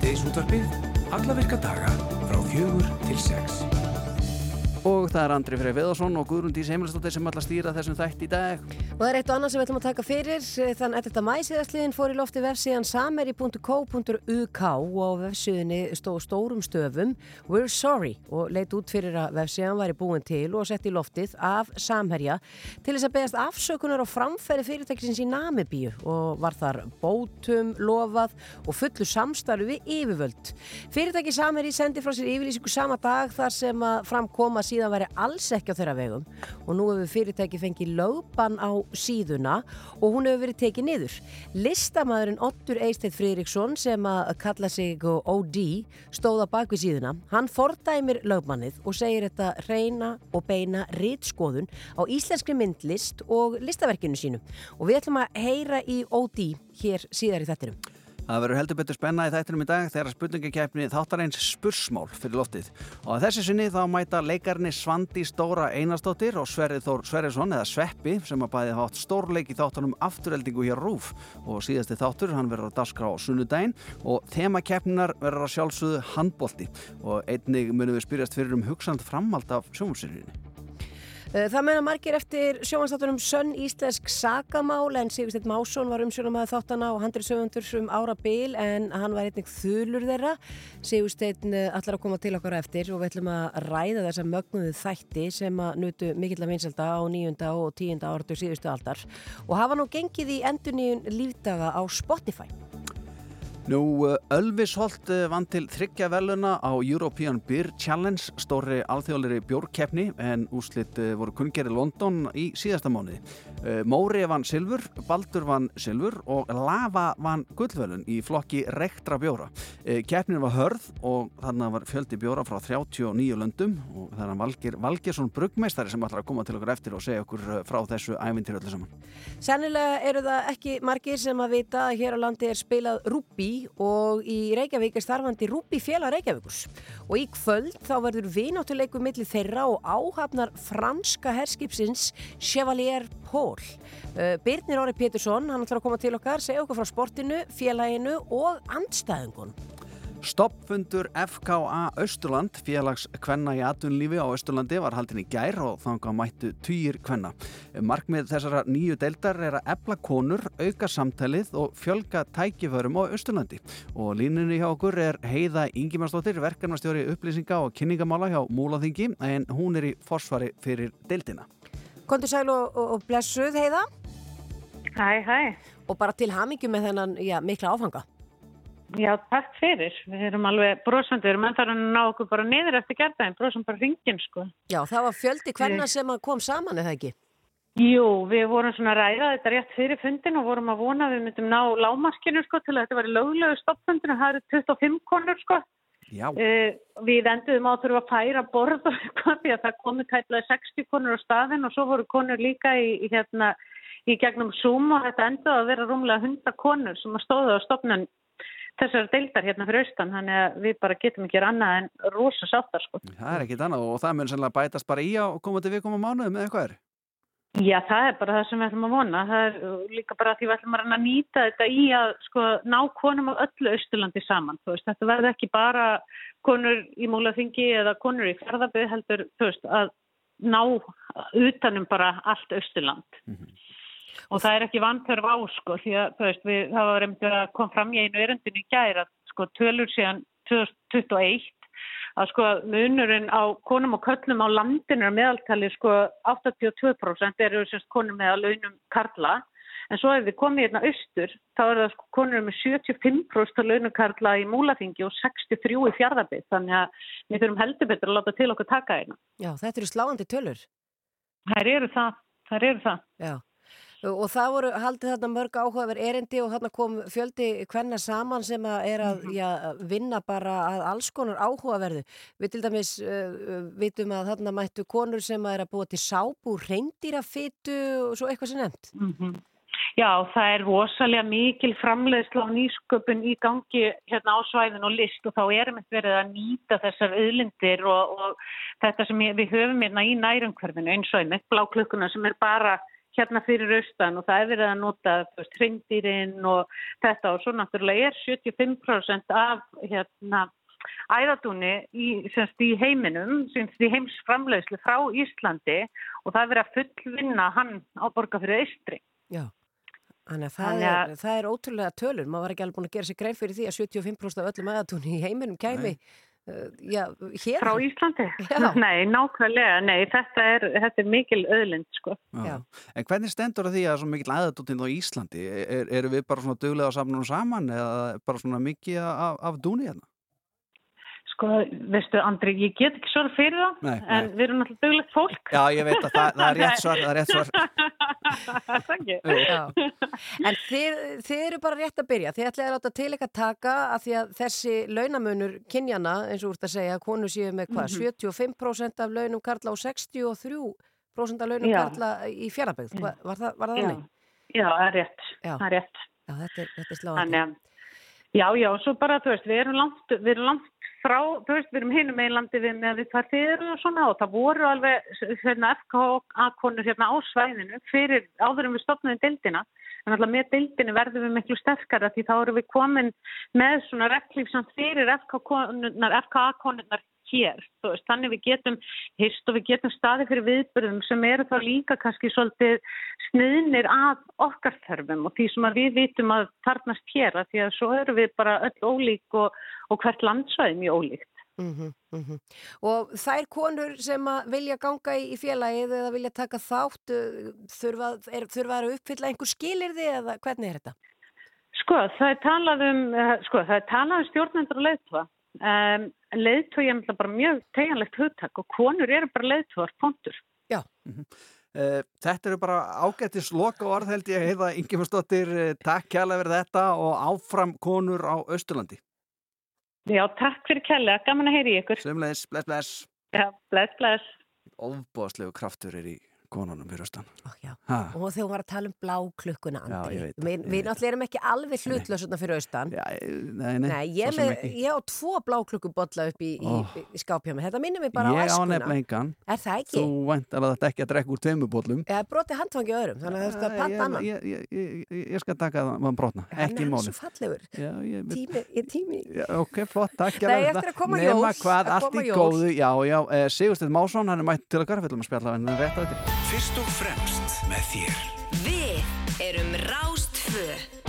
Hádegisútvarpið, alla virka daga frá fjögur til sex. Og það er Andri Freyr Veðarsson og Guðrún Dís Heimilistóttir sem ætla að stýra þessum þætt í dag. Og það er eitt og annað sem við ætlum að taka fyrir. Þann 11. mæsiðasliðin fór í lofti vefsíðan sameri.co.uk og vefsíðinni stóð stórum stöfum We're sorry og leitt út fyrir að vefsíðan væri búin til og sett í loftið af Samherja til þess að beðast afsökunar og framfæri fyrirtækisins í Namibíu og var þar bótum, lofað og fullu samstarfi yfirvöld. Fyrirtæki Samherji sendi frá sér yfirlýsingu sama dag þar sem að framkoma síðan væri alls ekki á þeirra vegum og nú hefur fyrirtæki fengið lögbann á síðuna og hún hefur verið tekið niður. Listamæðurinn Ottur Eisteit Fridriksson sem að kalla sig OD stóða bak við síðuna. Hann fordæmir lögbannið og segir þetta reyna og beina rítskoðun á íslenskri myndlist og listaverkinu sínu og við ætlum að heyra í OD hér síðar í þettinum. Það verður heldur betur spenna í þættinum í dag þegar spurningakefni þáttar eins spursmál fyrir loftið. Og að þessi sinni þá mæta leikarni Svandi Stóra Einarstóttir og Sverrið Þór Sverrisson eða Sveppi sem að bæði haft stórleik í þáttunum afturheldingu hér Rúf. Og síðasti þáttur hann verður að daskra á sunnudaginn og þemakeppninar verður að sjálfsögðu handbólti. Og einnig munum við spyrjast fyrir um hugsand framhald af sjónsirinni. Það meina margir eftir sjómanstáttunum Sönn Íslensk Sagamál en Sigursteinn Másson var umsjónum að þáttana og handri sögundur um ára bil en hann var einnig þulur þeirra. Sigursteinn allar að koma til okkar eftir og við ætlum að ræða þessa mögnuðu þætti sem að nutu mikill að vinselda á nýjunda og tíunda áratu síðustu aldar og hafa nú gengið í endurníun lífdaga á Spotify. Nú, Ölvis Holt vann til þryggja veluna á European Beer Challenge, stóri alþjóðleiri bjórkeppni en úslitt voru kunngeri London í síðasta mánuði. Móri vann silfur, Baldur vann silfur og Lava vann gullvelun í flokki rektra bjóra. Keppnin var hörð og þannig var fjöldi bjóra frá 39 löndum og það er Valgir Valgersson bruggmeistari sem ætlar að koma til okkur eftir og segja okkur frá þessu ævintir öllu saman. Sennilega eru það ekki margir sem að vita að hér á landi er spilað rúbi og í Reykjavík er starfandi Rúbi félag Reykjavíkus og í kvöld þá verður vináttuleiku millir þeirra og áhafnar franska herskipsins Chevalier Paul. Birnir Óri Pétursson, hann ætlar að koma til okkar segja okkur frá sportinu, félaginu og andstæðingun Stoppfundur FKA Östurland, félags kvenna í atvinnlífi á Östurlandi var haldin í gær og þanga mættu týjir kvenna. Markmið þessara nýju deildar er að ebla konur, auka samtalið og fjölga tækiförum á Östurlandi. Og línunni hjá okkur er Heiða Ingimarsdóttir, verkefnastjóri upplýsinga og kynningamála hjá Múlaþingi, en hún er í forsvari fyrir deildina. Kondur sæl og, og, og blessuð Heiða. Hæ, hæ. Og bara til hamingu með þennan já, mikla áfanga. Já, takk fyrir. Við erum alveg brosandi, við erum ennþá að ná okkur bara niður eftir gerðaðin, brosum bara ringin, sko. Já, það var fjöldi hverna sem kom saman, eða ekki? Jú, við vorum svona að ræða þetta rétt fyrir fundin og vorum að vona að við myndum ná lámarkinu, sko, til að þetta var í löglegu stoppfundinu, það eru 25 konur, sko. Já. Uh, við enduðum á að þurfa að færa borð og eitthvað, því að það komi tætlaði 60 konur á staðin og svo voru konur líka í, í hérna, í gegnum Zoom og þetta endaði að vera rúmlega 100 konur sem að stóða á stopnun þessar deildar hérna fyrir austan þannig að við bara getum ekki annað en rosa sáttar sko. Það er ekkit annað og það mun sannlega bætast bara í á komandi vikum á mánuðum eða eitthvað er? Já, það er bara það sem við ætlum að vona. Það er líka bara því við ætlum að nýta þetta í að sko, ná konum af öllu Östurlandi saman. Veist, þetta verður ekki bara konur í múlaþingi eða konur í fjörðaböð heldur veist, að ná utanum bara allt Östurland. Mm -hmm. Og það er ekki vantörf á sko því að veist, við, það var einmitt að kom fram í einu erundinu í gæri að sko tölur síðan 2021 að sko munurinn á konum og köllum á landinu meðaltali sko 82% eru sérst konum með að launum karla en svo ef við komum hérna austur þá er það sko konur með 75% að launum karla í múlafingi og 63% í fjárðarbið þannig að við þurfum heldur betur að láta til okkur taka hérna. Já, þetta eru sláandi tölur. Það eru það, það eru það. Já. Og það voru haldið þarna mörg áhugaver erindi og þarna kom fjöldi hvenna saman sem að er að já, vinna bara að alls konar áhugaverðu. Við til dæmis uh, vitum að þarna mættu konur sem að er að búa til sábú, reyndýrafittu og svo eitthvað sem nefnt. Mm -hmm. Já, það er rosalega mikil framleiðsla og nýsköpun í gangi hérna á svæðin og list og þá erum við verið að nýta þessar auðlindir og, og þetta sem við höfum hérna í nærumhverfinu eins og einmitt bláklukkuna sem er bara hérna fyrir austan og það er verið að nota trindýrin og þetta og svo náttúrulega er 75% af hérna æðadúni í, semst, í heiminum, í heimsframlegslu frá Íslandi og það er verið að fullvinna hann á borga fyrir Ístri. Já, þannig að það, er, það er ótrúlega tölur, maður var ekki alveg búin að gera sér grein fyrir því að 75% af öllum æðadúni í heiminum kæmi. Nei já, hér? Frá Íslandi? Já. Nei, nákvæmlega, nei, þetta er, þetta er mikil öðlind, sko. Já. En hvernig stendur það því að svo mikil aðadútinn á Íslandi? Er, eru við bara svona döglega samnum saman eða bara svona mikið af, af dúni hérna? Sko, veistu, Andri, ég get ekki svar fyrir það, nei, en nei. við erum náttúrulega döglegt fólk. Já, ég veit að það, það er rétt svar, það er rétt svar. Takk ég. En þið, þið eru bara rétt að byrja. Þið ætlaði að láta til eitthvað taka að því að þessi launamunur kynjana, eins og úr þetta að segja, konu séu með hvað, mm -hmm. 75% af launum karla og 63% af launum Já. karla í fjárabögð. Var, var það, það þannig? Já, það er rétt. Já. Það er rétt. Já, þetta er, þetta er sláðandi. Já, já, svo bara, þú veist, við erum langt, við erum langt frá, þú veist, við erum hinum einlandi við með því hvað þið eru og svona og það voru alveg hérna, FKA-konur hérna á svæðinu fyrir áður en við stopnaðum deildina. En alltaf með deildinu verðum við miklu sterkara því þá eru við komin með svona rekklíf sem fyrir FKA-konurnar hér, veist, þannig við getum hist og við getum staði fyrir viðbörðum sem eru þá líka kannski svolítið sniðnir að okkar þörfum og því sem við vitum að þarnast hér að því að svo eru við bara öll ólík og, og hvert landsvæði mjög ólíkt. Mm -hmm, mm -hmm. Og þær konur sem vilja ganga í félagið eða vilja taka þátt uh, þurfa, er, þurfa að uppfylla einhver skilir þið eða hvernig er þetta? Sko, það er talað um, uh, sko, um stjórnendur og leiðtva Um, leðtói er bara mjög tegjanlegt hugtak og konur eru bara leðtóar pontur. Já. -hmm. uh, þetta eru bara ágættis loka orð held ég heiða Ingemundsdóttir, uh, takk kjærlega fyrir þetta og áfram konur á Östurlandi. Já, takk fyrir kjærlega, gaman að heyri ykkur. Semleis, bless, bless. Já, bless, bless. Óbáslegu kraftur er í konunum fyrir austan. Og þegar hún var að tala um bláklukkuna við, við náttúrulega erum ekki alveg hlutlösuna fyrir austan. Já, nei, nei, nei, ég, með, ég á tvo bláklukkubotla upp í, oh. í, í skápjámi þetta minnir mig bara ég á engan, er það ekki? þú vænt að þetta ekki að drekka úr tveimubotlum ég broti handfangi öðrum þannig að það skal patta annan. ég, ég skal taka það maður brotna, ekki í móli tími, ok, flott, takk nema hvað, allt í góðu. Já, já, eh, Sigursteinn Másson hann er mætt til að garfellum að spjalla en rétt á þetta Fyrst og fremst með þér. Við erum Rástföð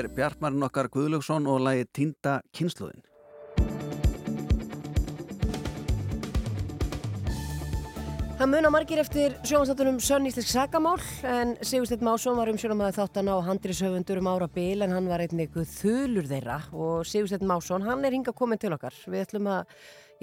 er Bjartmarinn okkar Guðlaugsson og lagi Týnda kynsluðin. Það muna margir eftir sjónvarsáttunum Sönn Íslensk Sakamál en Sigursteinn Másson var um sjónamæði þáttan á handriðshöfundur um ára bil en hann var einnig þulur þeirra og Sigursteinn Másson hann er hinga komin til okkar. Við ætlum að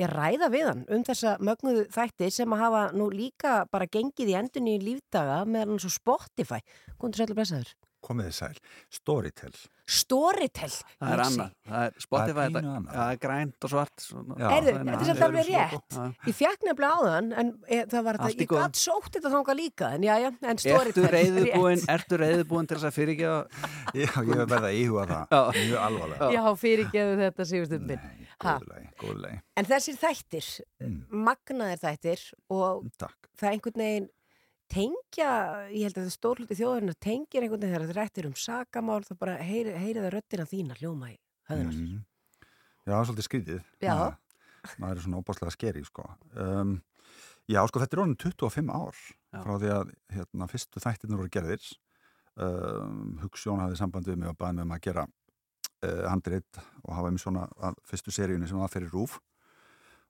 ég ræða við hann um þessa mögnuðu þætti sem að hafa nú líka bara gengið í endunni í lífdaga meðan svo Spotify. Góndur sætlu blessaður. Komið þið sæl. Storytel. Storytel. Það er annað. Það er Spotify, Það er þetta- annað. það er grænt og svart. svona. Já. Erðu, Það er þetta er samt alveg er rétt. svona- Ég fekk nefnilega á þann en e, það var þetta, ég gatt sótt þetta þanga líka en já, já, en Storytel. ertu reyðubúin til þess að fyrirgefa Já, ég hef verið að íhuga það. Mjög alvarlega. Já, fyrirgeðu þetta Sigursteinn minn. Ha. Góðulegi. En þessir þættir, Mm. magnaðir þættir og Takk. það einhvern veginn tengja, ég held að það stórluti þjóðarinnar tengir einhvern veginn þegar þetta rættir um sakamál, það bara heyri, heyri það röddina þína hljóma í höðunar. Mm. Já, það er svolítið skrítið. Maður er svona óbáslega skeri, sko. Um, já, sko, þetta er orðin 25 ár Já. frá því að hérna, fyrstu þættirnir voru gerðir. Um, Hugsjón hafði samband við mig og baði mig um að gera uh, handrit og hafa um svona að fyrstu seríunni sem var fyrir rúf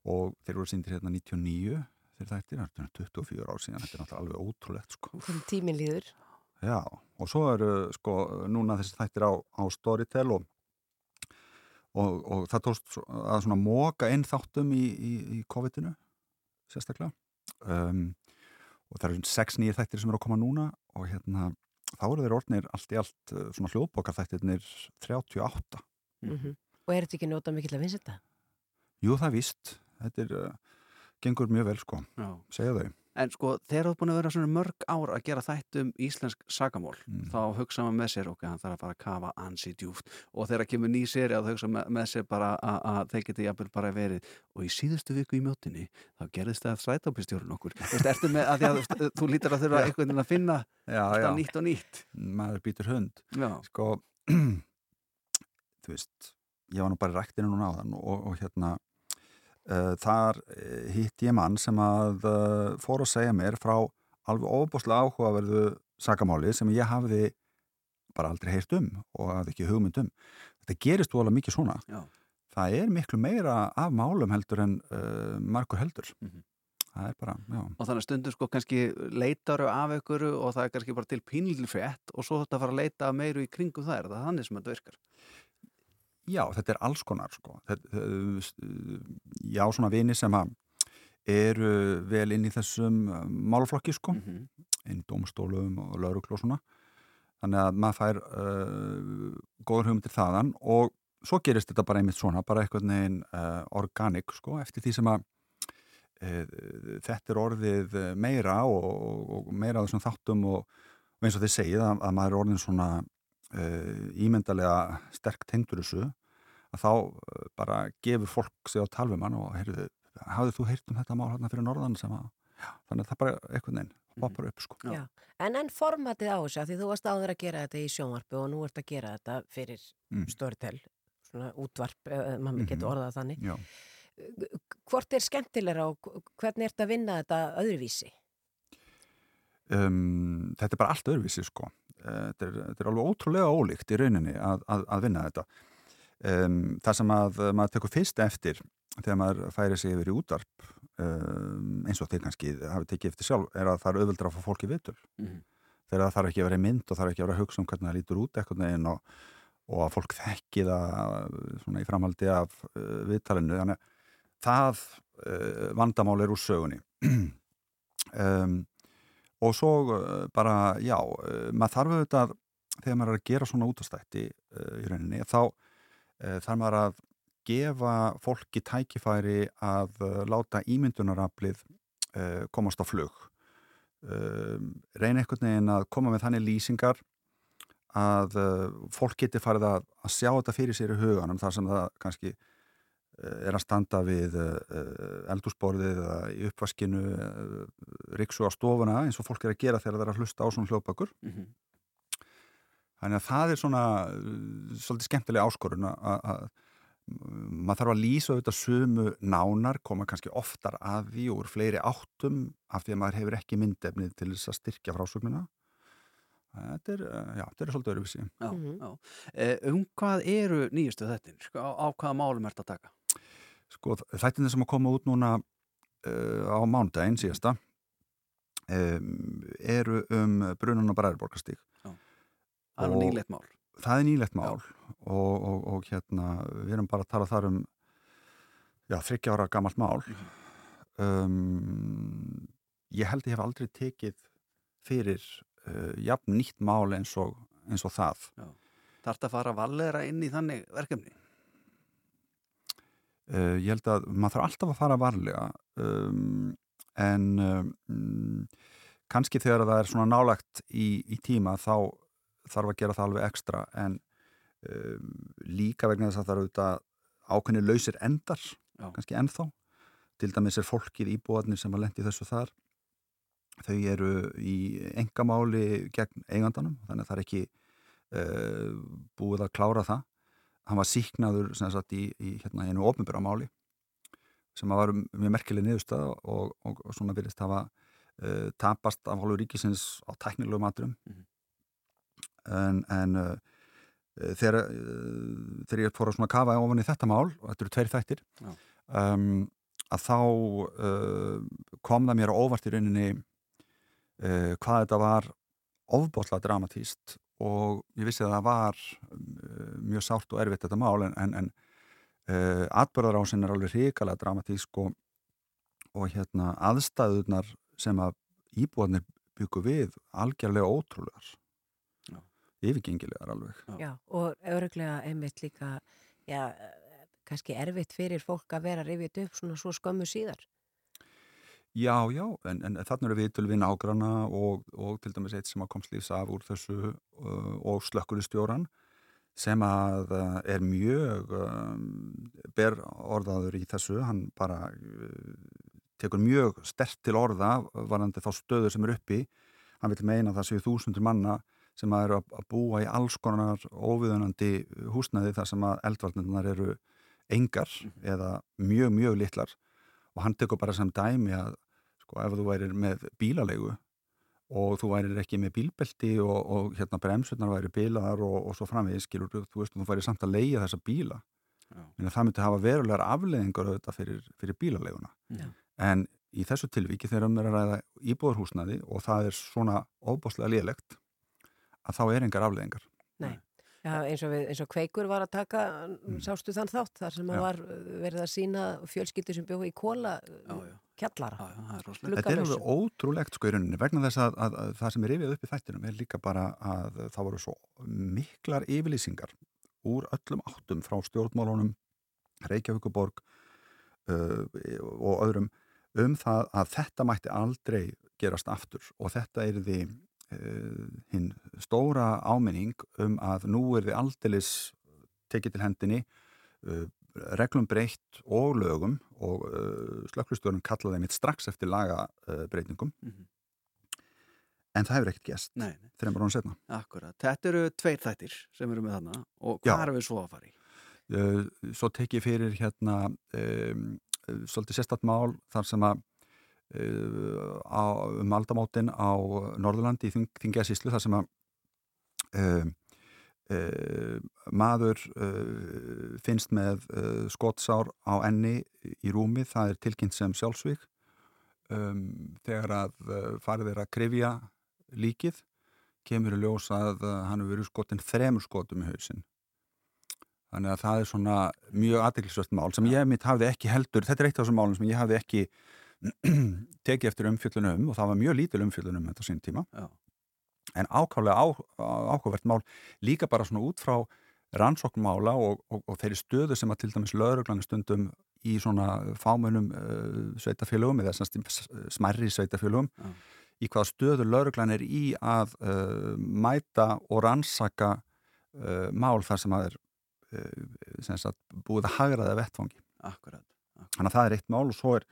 og þeir voru síndir hérna 99 þeir þættir, þetta er 24 ár síðan þetta er náttúrulega alveg ótrúlegt sko. Tíminn líður. Já, og svo eru sko núna þessi þættir á, á Storytel og, og, og það tókst svo- að svona móka inn þáttum í, í, í COVID-inu sérstaklega. Um, og það eru sex nýjir þættir sem eru að koma núna og hérna þá eru þeir orðnir allt í allt uh, svona hljóðbókar þættirnir 38 Mm Og er þetta ekki nota mikill að vinsa þetta? Jú, það er víst, þetta er uh, gengur mjög vel sko, Já. segja þau. En sko, þegar þú er búin að vera svona mörg ár að gera þætt um íslensk sakamál, Mm. þá hugsa maður með sér, ok, hann þarf að fara að kafa ansi djúft og þegar kemur ný séri að hugsa með, sér bara að, þeir geti jafnvel bara verið. Og í síðustu viku í mjótinni þá gerðist það strætópistjórun okkur. Þú veist, ertu með, að að þú, þú lítur að þurfa einhvern veginn að finna alltaf nýtt og nýtt. Maður býtur hund. Já, sko þú veist, ég var nú bara í ræktinu núna á þann og, og hérna þar uh, hitt ég mann sem að uh, fór að segja mér frá alveg óbúslega áhugaverðu sakamáli sem ég hafði bara aldrei heyrt um og hafði ekki hugmynd um. Þetta gerist alveg mikið svona. Já, það er miklu meira af málum heldur en uh, margur heldur. Mhm. það er bara, já. Og þannig stundum sko kannski leitaru af ykkur og það er kannski bara til pínlítið frétt og svo þetta fara að leita meiru í kringum það er það þannig sem þetta virkar Já, þetta er alls konar sko. þetta, Já, svona vini sem eru vel inn í þessum uh, málflokki sko, mm -hmm. inn í dómstólum og lauruglu og svona þannig að maður fær uh, góður hugmyndir þaðan og svo gerist þetta bara einmitt svona, bara eitthvað neginn uh, organik sko, eftir því sem að uh, þetta er orðið meira og, og, og meira af þessum þáttum og, og eins og þið segið að, að maður er orðin svona uh, ímyndalega sterk tengdur þessu að þá uh, bara gefur fólk sig á talvumann og heyrðu, hafðu þú heyrt um þetta mál hérna fyrir norðan sem að, já, þannig að það bara eitthvað neinn poppar upp sko. Já. En en formatið á þessu, af því þú varst áður að gera þetta í sjónvarpi og nú ert að gera þetta fyrir Mm. Storytel, svona útvarp, uh, maður Mhm. getur orðað þannig. Já. Hvort er skemmtilegra og hvernig ert að vinna þetta öðruvísi? Um, þetta er bara allt öðruvísi sko. Eh, þetta er, þetta er alveg ótrúlega ólíkt í rauninni að, að, að vinna þetta. Um, það sem að maður tekur fyrst eftir þegar maður færi sig yfir í útvarp um, eins og þið kannski hafi tekið eftir sjálf, er að það er auðvöldra að fá fólki vitur Mhm. þegar það þarf ekki að vera í mynd og þarf ekki að vera að hugsa um hvernig það lítur út eitthvað neginn og, og að fólk þekki það svona í framhaldi af uh, viðtalinu. Þannig að það uh, vandamál er úr sögunni. Um, og svo uh, bara, já, uh, maður þarf auðvitað þegar maður er að gera svona útastætti uh, í rauninni, þá uh, þarf maður að gefa fólki tækifæri að uh, láta ímyndunaraflið komast á flug. Reyna einhvern veginn að koma með þannig lýsingar að fólk geti farið að, að sjá þetta fyrir sér í huganum þar sem það kannski er að standa við uh, eldúsborðið eða í uppvaskinu uh, riksu á stofuna eins og fólk er að gera þegar það er að hlusta á svona hljóðbökur Mhm. þannig að það er svona uh, svolítið skemmtilega áskorun að að- maður þarf að lýsa auðvitað sumu nánar, koma kannski oftar að því úr fleiri áttum af því að maður hefur ekki myndefnið til þess að styrkja frásögnuna þetta er, já, þetta er svolítið öðruvísi Já, Mhm. já. Eh, um hvað eru nýjustu? Sko, á, á hvaða málum ert að taka? Sko, þættinni sem að koma út núna uh, á mánudaginn síðasta um, eru um brunun og bræðurborgastík Það er nýleitt mál. það er nýlegt mál. Og, og, og hérna við erum bara að tala þar um já, þryggja ára gamalt mál. Um, ég held ég hef aldrei tekið fyrir uh, jafn nýtt mál eins og, eins og það. Þarf að fara valleira inn í þannig verkefni? Uh, ég held að maður þarf alltaf að fara varlega um, en um, kannski þegar það er svona nálagt í, í tíma þá þarf að gera það alveg ekstra en um, líka vegna þess að það eru auðvitað ákveðni lausir endar Já. kannski ennþá til dæmis er fólkið íbúarnir sem að lendi þessu þar þau eru í engamáli gegn eigandanum þannig að það er ekki uh, búið að klára það hann var síknaður sem sagt í, í hérna einu ofnbjörra máli sem var mjög merkileg niðurstað og, og, og svona virðist hafa uh, tapast af hálfu ríkisins á tæknilegu maturum Mhm. en, en uh, þegar, uh, þegar ég fór að svona kafa ofan í þetta mál og þetta eru tveir þættir um, að þá uh, kom það mér á óvart í rauninni uh, hvað þetta var ofbóðslega dramatíst og ég vissi að það var uh, mjög sárt og erfitt þetta mál en, en, en uh, atbörðarásin er alveg hrikalega dramatísk og, og hérna aðstæðunar sem að íbúarnir byggu við algjörlega ótrúlegar Já. yfirgengilegar alveg Já, og öruglega einmitt líka, já, eh, kannski erfitt fyrir fólk að vera rifið upp svona svo skömmu síðar. Já, já, en, en þannig eru við til við nágrana og, og til dæmis eitt sem komst lífs af úr þessu uh, og slökkuristjóran sem að uh, er mjög um, ber orðaður í þessu, hann bara uh, tekur mjög stert til orða varandi þá stöður sem er uppi. Hann vil meina að það séu þúsundur manna sem að eru að, búa í alls konar óviðunandi húsnæði þar sem að eldvarnirnar eru engar eða mjög, mjög litlar. Og hann tekur bara sem dæmi að sko ef þú værir með bílalegu og þú værir ekki með bílbelti og, og hérna bremsurnar væri bílaðar og, og svo framvegis skilur þú, veist, þú væri samt að leia þessa bíla Já. en það myndi hafa verulegar afleðingar auðvitað fyrir, fyrir bílaleguna Já. en í þessu tilvíki þegar um er að ræða íbúðarhúsnaði og það er svona óbáslega lélegt að þá er engar afleðingar Já, eins og, við, eins og Kveikur var að taka, Mm. sástu þann þátt, þar sem að var verið að sína fjölskyldu sem bjóði í kóla. Kjallara. Er. Þetta er alveg ótrúlegt sko í rauninni vegna þess að, að, að það sem er rifið upp í þættinum er líka bara að það voru svo miklar yfirlýsingar úr öllum áttum frá stjórnmálunum Reykjavíkuborg uh, og öðrum um það að þetta mætti aldrei gerast aftur og þetta er því uh, hinn stóra áminning um að nú er þið aldeilis tekið til hendinni uh, reglum breytt og lögum og uh, slökklustjórnum kallaði mitt strax eftir lagabreitingum Mhm. en það hefur ekkert gæst þreymur án setna akkurat. Þetta eru tveir þættir sem eru með þarna og hvað erum við svo að fara í? uh, svo tek ég fyrir hérna um, uh, svolítið sérstatt mál þar sem að uh, á, um aldamótin á Norðurlandi í Þing, Þingjæðsíslu þar sem að um, uh, maður uh, finnst með uh, skottsár á enni í rúmi, það er tilkynnt sem sjálfsvík um, þegar að farið er að krifja líkið kemur í ljós að hann hefur verið skotin þremur skotum í hausin þannig að það er svona mjög aðeinsvært mál sem ég mitt hafði ekki heldur þetta er eitt af þessum málum sem ég hafði ekki tekið eftir umfjöllunum og það var mjög lítil umfjöllunum þetta sín tíma. Já. En ákálega á, ákvævert mál líka bara svona út frá rannsóknmála og, og, og þeirri stöðu sem að til dæmis lögreglan stundum í svona fámönum uh, sveitafélögum eða smerri sveitafélögum Já. í hvaða stöðu lögreglan er í að uh, mæta og rannsaka uh, mál þar sem að er sem sagt, búið að hagraða vettfangi Akkurat. þannig að það er eitt mál og svo er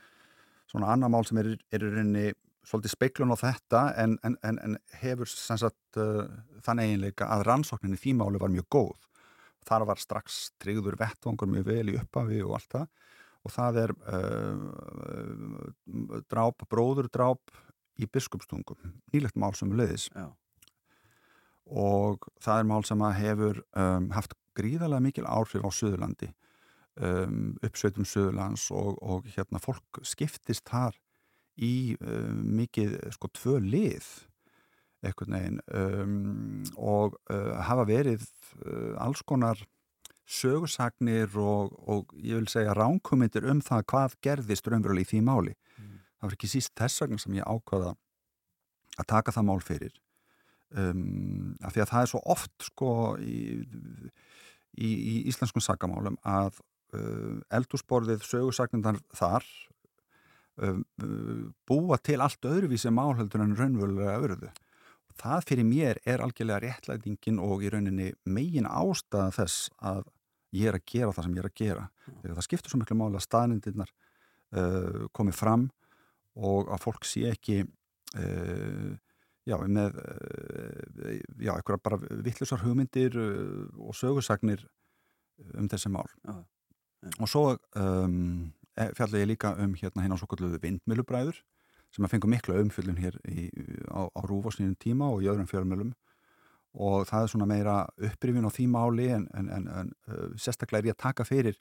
svona annar mál sem er, er í rauninni svolítið speiklun á þetta en, en, en, en hefur sagt uh, þann eiginleika að rannsókninni því máli var mjög góð. Þar var strax tryggður vettvangur mjög vel í upphafi og allt það og það er uh, dráp, bróðurdráp í biskupstungum, nýlegt mál sem leiðis Já. og það er mál sem hefur um, haft gríðarlega mikil áhrif á Suðurlandi um, uppsveitum Suðurlands og, og hérna fólk skiptist þar í um, mikið sko tvö lið einhvern veginn um, og uh, hafa verið uh, alls konar sögursagnir og, og ég vil segja ránkomindir um það hvað gerðist raunverulega í því máli. Það var ekki síst þess vegna sem ég ákvaða að taka það mál fyrir um, af því að það er svo oft sko í, í, í íslenskum sagamálum að uh, eldúsborðið sögursagnindar þar uh, búa til allt öðruvísi málhöldur en raunverulega öðruðu það fyrir mér er algjörlega réttlætingin og í rauninni megin ástæða þess að ég er að gera það sem ég er að gera. Þegar það skiptur svo miklu máli að staðnindirnar uh, komi fram og að fólk sé ekki uh, já, með uh, já, eitthvað bara vittlusar hugmyndir uh, og sögursagnir um þessi mál. Já. Og svo um, fjalla ég líka um hérna hérna á svo kalluðu vindmilubræður sem að fengu mikla umfyllun hér í, á, á rúfosninu tíma og í öðrum fjölmjölum og það er svona meira upprifin á því máli en, en, en, en uh, sérstaklega er ég að taka fyrir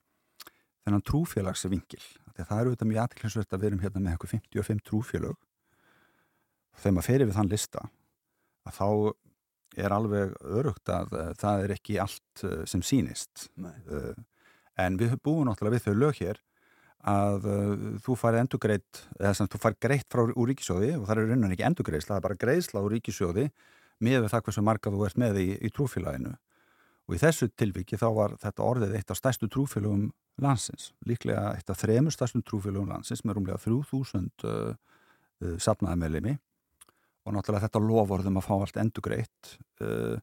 þennan trúfélagsvingil það er auðvitað mjög aðklæmsvert að við erum hérna með eitthvað 55 trúfélag þegar maður ferir við þann lista að þá er alveg örugt að uh, það er ekki allt uh, sem sínist en við búum náttúrulega við þau lög hér að uh, þú fari endugreitt eða sem þú fari greitt frá úr ríkisjóði og það er raunan ekki endugreisla, það er bara greisla úr ríkisjóði með það hversu marga þú ert með í, í trúfélaginu. Og í þessu tilviki þá var þetta orðið eitt af stærstu trúfélagum landsins líklega eitt af þremur stærstu trúfélagum landsins með rúmlega 3000 uh, uh, sapnaði meðlemi og náttúrulega þetta lofórðum að fá allt endugreitt uh,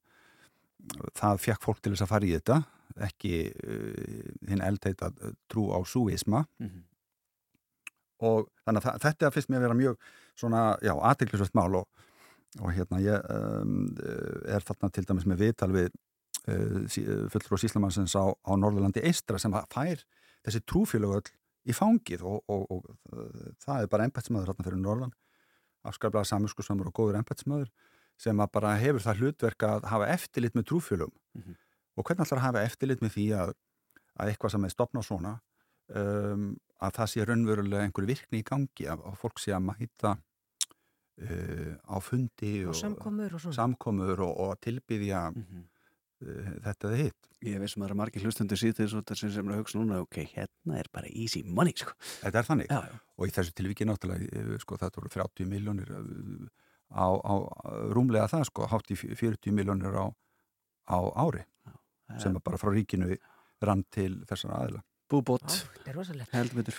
það fekk fólk til þess að fara í þetta ekki uh, hinn eldheita trú á súisma Mm -hmm. og þannig að þetta finnst mér að vera mjög svona, já, aðtillisvægt mál og, og hérna ég um, er þarna til dæmis með viðtal við uh, fullur og síslamansins á, á Norðurlandi Eistra sem fær þessi trúfélögöld í fangið og, og, og það er bara ennbætsmaður þarna fyrir Norðan afskaplega saminskusamur og góður ennbætsmaður sem að bara hefur það hlutverk að hafa eftirlit með trúfélögum Mm -hmm. og hvernig ætlar að hafa eftirlit með því að, að eitthvað sem er stopnað svona um, að það sé raunverulega einhverju virkni í gangi að, að fólk sé að mæta uh, á fundi og samkomur og samkomur og, og tilbyðja Mm -hmm. uh, þetta eða hitt Ég veist sem að það er margir hlustundur síðan sem sem er að hugsa núna, ok, hérna er bara easy money, sko. Þetta er þannig Já, já. og í þessu tilviki náttúrulega eh, sko, þetta voru 30 miljónir á, á rúmlega það sko, hátt í 40 miljónir á, á ári sem er bara frá ríkinu rann til þessara aðila Búbót, Það er rosalegt. heldur betur.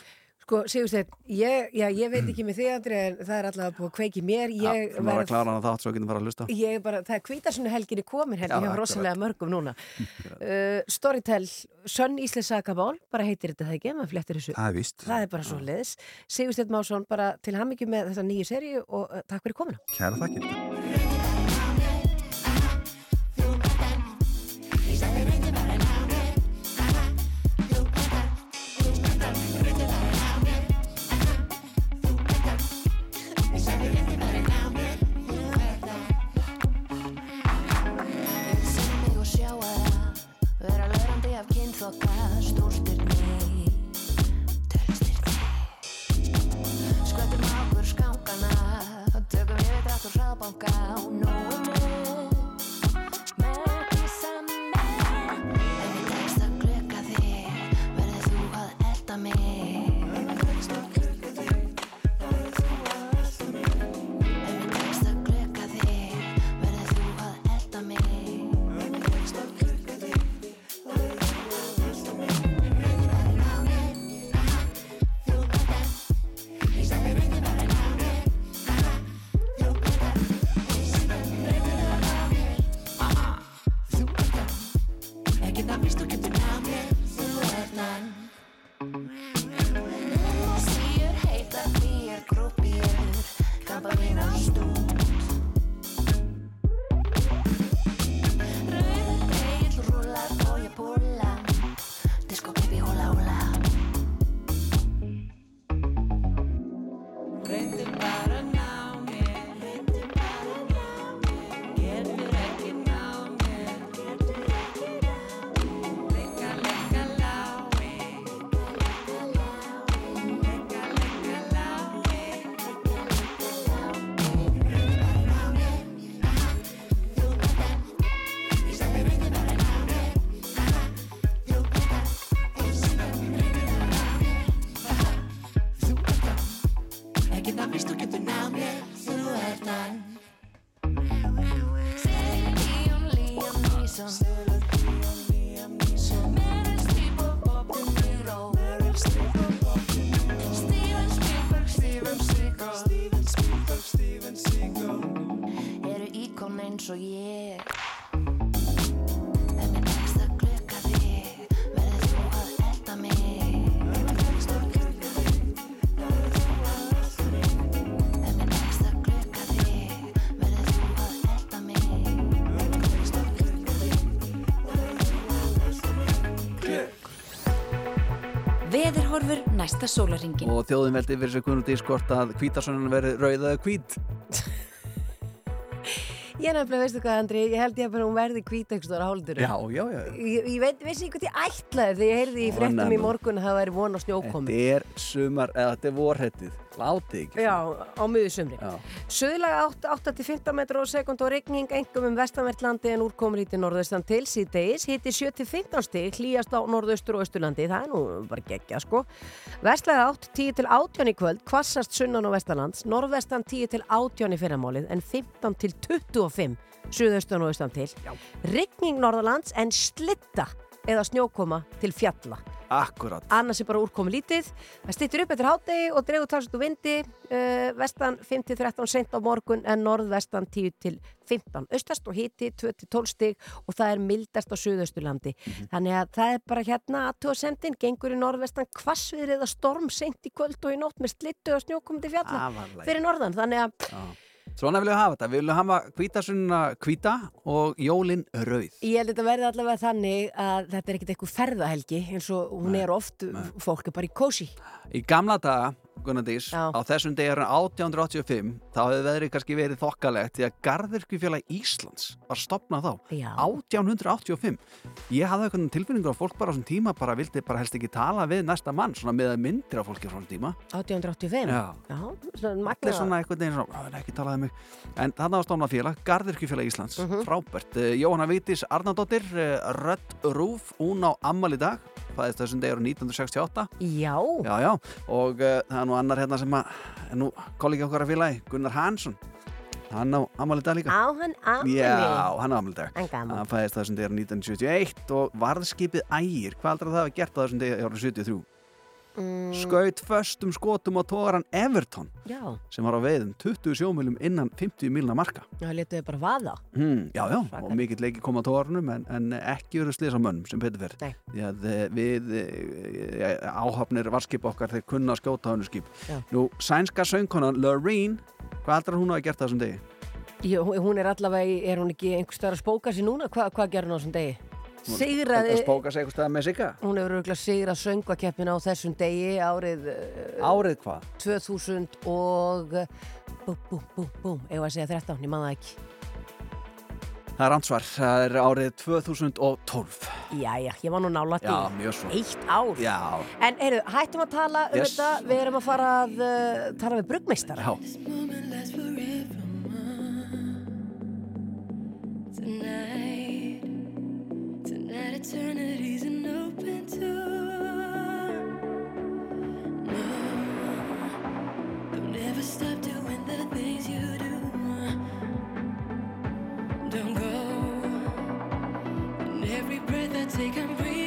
Sko, Sigursteinn, ég, ég veit ekki með þig, Andri, en það er allavega búið að kveiki mér. Já, Ég þú maður að klára hana þátt svo getum fara að hlusta. Ég er bara, það er kvítarsunni helginni komin Já, ég akkurat. rosalega mörgum núna. uh, Storytel, Sönn Ísles Sakabál, bara heitir þetta það ekki, maður flettir þessu. Það er víst, Það er bara svo leiðis. Sigursteinn Másson, bara til hammingju með þessa nýju seríu og uh, takk fyrir komuna. kæra þakkir Tökum við drátt og hraðbanka og nóinu næsta sólaringin. Og þjóðin veldi fyrir sig kunnum dískort að hvítasunum verði rauð eða hvít. Ég nefnilega, veistu hvað, Andri, ég held ég að hún verði kvítekstur á háldur. Já, já, já. Ég, ég veit, vissi ekki hvað ég ætlaði þegar ég heyrði í Ó, fréttum í morgun að það væri von á snjókomi. Þetta er sumar, eða þetta er vorhettið. Látið ekki. Já, á miðusumri. Já. Suðlaga 8-15 metrar á sekund og regning engum um vestanvertlandi en úrkomur híti norðaustan til síðdeis. Híti 7-15 stig hlýjast á norðaustur og austurlandi. Það er nú bara geggja sko. Vestlaga 8 10 til 18 í kvöld, kvassast sunnan og vestanlands. Norðvestan 10 til 18 í fyrramálið en 15 til 25 suðaustan og austan til. Regning norðalands en slitta eða snjókoma til fjalla. Akkurat. annars er bara úrkomi lítið. Það stýttir upp eftir hádegi og dregur talsut úr vindi uh, vestan 5-13 sent á morgun en norðvestan 10-15 austast og hiti 2-12 stig og það er mildast á suðausturlandi. Þannig að það er bara hérna aðtúasendin gengur í norðvestan kvassviðri eða storm sent í kvöld og í nótt með slittu og snjókomi til fjalla Afarlega. fyrir norðan. Þannig að Já. Svona viljum við hafa þetta. Við viljum hafa hvítasunna hvíta og jólin rauð. Ég held að þetta verði allavega þannig að þetta er ekkert eitthvað ferðahelgi eins og hún er oft, fólk er bara í kósi. Í gamla daga, Gunnar Dís, Já. á þessum degur 1885, þá hefði veðrið kannski verið þokkalegt því að Garðirkjufélag Íslands var stopnað þá. Já. 1885. Ég hafði eitthvað tilfinningur að fólk bara á þessum tíma bara vildi bara helst ekki tala við næsta mann, svona með myndir af fólki á þessum tíma. 1885? Já. Já, svona Allir svona einhvern veginn svona, "Ó, ekki talaði mig. En þarna var stofnað félag, Garðirkjufélag Íslands, Mhm. frábært. Uh, Jóhanna Vítis Arnardóttir, uh, Rödd Rúf, hún á ammal í dag, fæðist þessum degur 1968. Já. Já, já, og uh, það er nú annar hérna sem að, nú kollegi okkar að félagi, Gunnar Hansson, hann á ammali dag líka. Á hann ammali? Já, hann á ammali dag. Hann gaman. Hann fæðist þessum degur 1971 og varðskipið ægir, hvað aldrei það hafa gert á þessum degur 73? Mm, Skaut föstum skotum á tógaran Everton já, sem var á veiðum 20 sjómilum innan 50 milna marka. það letuði bara vaða. Hmm, já, já, Svakar. og mikill leiki kom á tógarnum en, en ekki eru slis á mönnum sem betur fer. Nei. Því að eh, við e, áhafnir varskip okkar þeir kunna skjóta á hennu skip. Já. Nú, sænska söngkonan Loreen, hvað aldrei hún hafa gert á þessum degi? Jú, hún er allavega, er hún ekki einhvers staðar að spóka sér núna? Hva, hvað gerði hún á þessum degi? Að Sigraði, spóka sig eitthvað stað með sigga? hún hefur örgulega sigrað söngvakeppina á þessum degi árið uh, Árið hvað? 2000 og uh, búm, búm, búm, búm, ef að segja 13, ég man það ekki. Það er ansvar, það er árið 2012 Jæja, ég var nú mjög svo eitt ár. Já, En heyrðu, hættum að tala um Yes. þetta, við erum að fara að uh, tala við bruggmeistara. já Tonight, tonight eternity's an open door. No, don't ever stop doing the things you do. Don't go. And every breath I take, I'm breathing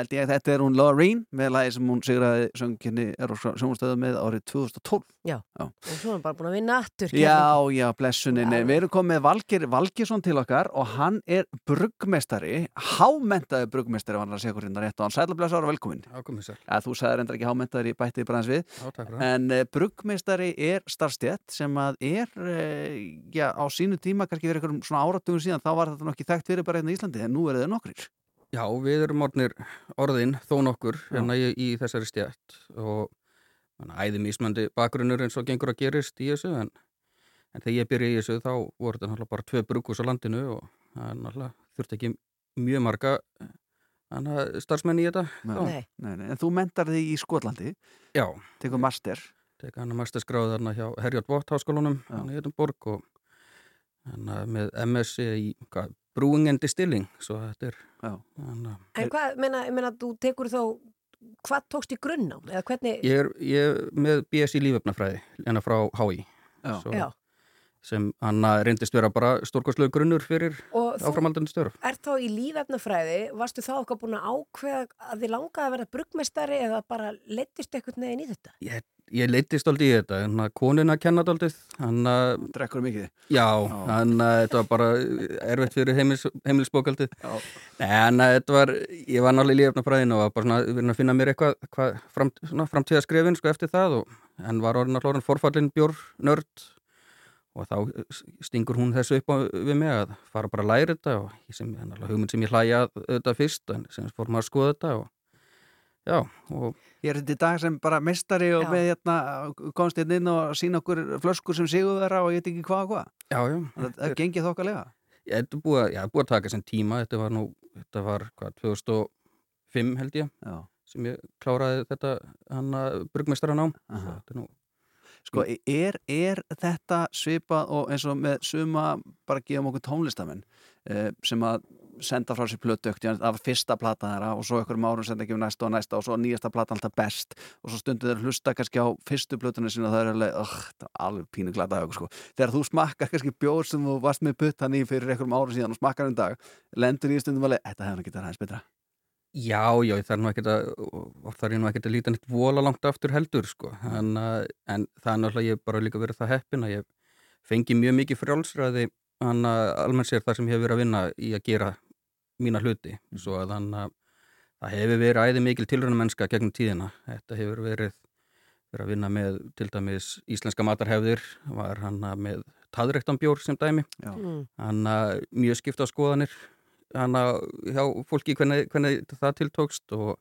held ég að þetta er hún Loreen með lagi sem hún sigraði sönginni er á sjónastöðu með árið 2012 Já. Já. Og svo er hann bara búin að vinna aftur. Já, já, blessunin. Við erum komið með Valgir Valgjesson til okkar og hann er bruggmestari, hámentaði bruggmestari, var hann að segja hvernig rétt og hann sætla blessaður og velkomin. Ja, þú sagði reyndar ekki hámentaði í bættið bræðins við. Já, takk fyrir það. En uh, bruggmestari er starfstjett sem að er, uh, já, á sínu tíma, kannski fyrir einhverjum svona áratugum síðan, þá var þetta nokkið þekkt fyrir bara hérna í Íslandi, en nú er það nokkrir. Já, við erum orðnir orðin þó nokkur hérna í, í þessari stjætt og æði mismandi bakgrunnur eins og gengur að gerist í þessu en, en þegar ég byrja í þessu þá voru þetta náttúrulega bara tvö bruggus á landinu og það er náttúrulega þurfti ekki mjög marga hana, starfsmenn í þetta. Nei. Nei, nei, en þú mentar þig í Skotlandi, Já, tekur master. teka hann að masterskráð þarna hjá Herjot Vott háskólanum hann í Edinborg og hann með MS í hvað, brewing and distilling svo þetta er En hvað, meina, ég meina, þú tekur þá, hvað tókst í grunn á? Eða hvernig, Ég er, ég er með BS í líföfnafræði en frá HÍ Já. Svo, já, sem hann reyndist vera bara stórkostlegu grunnur fyrir og þú áframaldandi störf. ert þá í lífefnafræði, varstu þá okkar búin að ákveða að þið langaði að vera bruggmestari eða bara leittist eitthvað neginn í þetta? Ég, ég leittist aldrei í þetta, hann að konun að kenna aldrei, hann að, Drekkur mikið. já, hann að þetta var bara erfitt fyrir heimils, heimilisbókaldið. Já. Nei, hann að þetta var, ég var náttúrulega í líföfnafræðinu og var bara svona, að finna mér eitthvað, hvað, fram, framtíðaskrefin, sko, eftir það og hann var orðin að hlóran forfallin bjór nörd og þá stingur hún þessu upp á, við mig að fara bara að læra þetta og ég sem, hugmynd sem ég hlæja þetta fyrst en sem fór maður að skoða þetta og já, og Ég er þetta í dag sem bara mestari og Já. með hérna, komst hérna inn og sína okkur flöskur sem sigurvera og ég veit ekki hvað og hvað. já, já, Það, það gengið þokkalega. Ég er búið, búið að taka sem tíma, þetta var nú, þetta var hvað, 2005 held ég, Já. sem ég kláraði þetta hann að brugmestaranám. Aha. Þetta er nú, Sko, er, er þetta svipað og eins og með suma bara gefum okkur tónlistamenn eh, sem að senda frá sér plötu ekkert, af fyrsta plata þeirra og svo ykkur árum senda ekki um næsta og næsta og svo nýjasta plata alltaf best og svo stundu þeir hlusta kannski á fyrstu plötunni sína og það er alveg, oh, það er alveg pínu glada sko. þegar þú smakkar kannski bjór sem þú varst með puttan í fyrir einhverjum árum síðan og smakkar um dag, lendur í stundum alveg, þetta hefur nú getað aðeins betra Já, já, það er nú ekkert að, það er nú ekkert að líta neitt vola langt aftur heldur, sko. En, uh, en það er náttúrulega, ég hef bara líka verið það heppin að ég fengi mjög mikið frjálsræði hann að almennt sér þar sem ég hef verið að vinna í að gera mína hluti. Svo að þannig að það hefur verið æði mikil tilröna mennska gegnum tíðina. Þetta hefur verið, verið að vinna með til dæmis íslenska matarhefðir, var hann að með taðrektambjór sem dæmi. Já. Mm. Hann að mjög skipta skoðanir hann að hjá fólki hvernig, hvernig það tiltókst og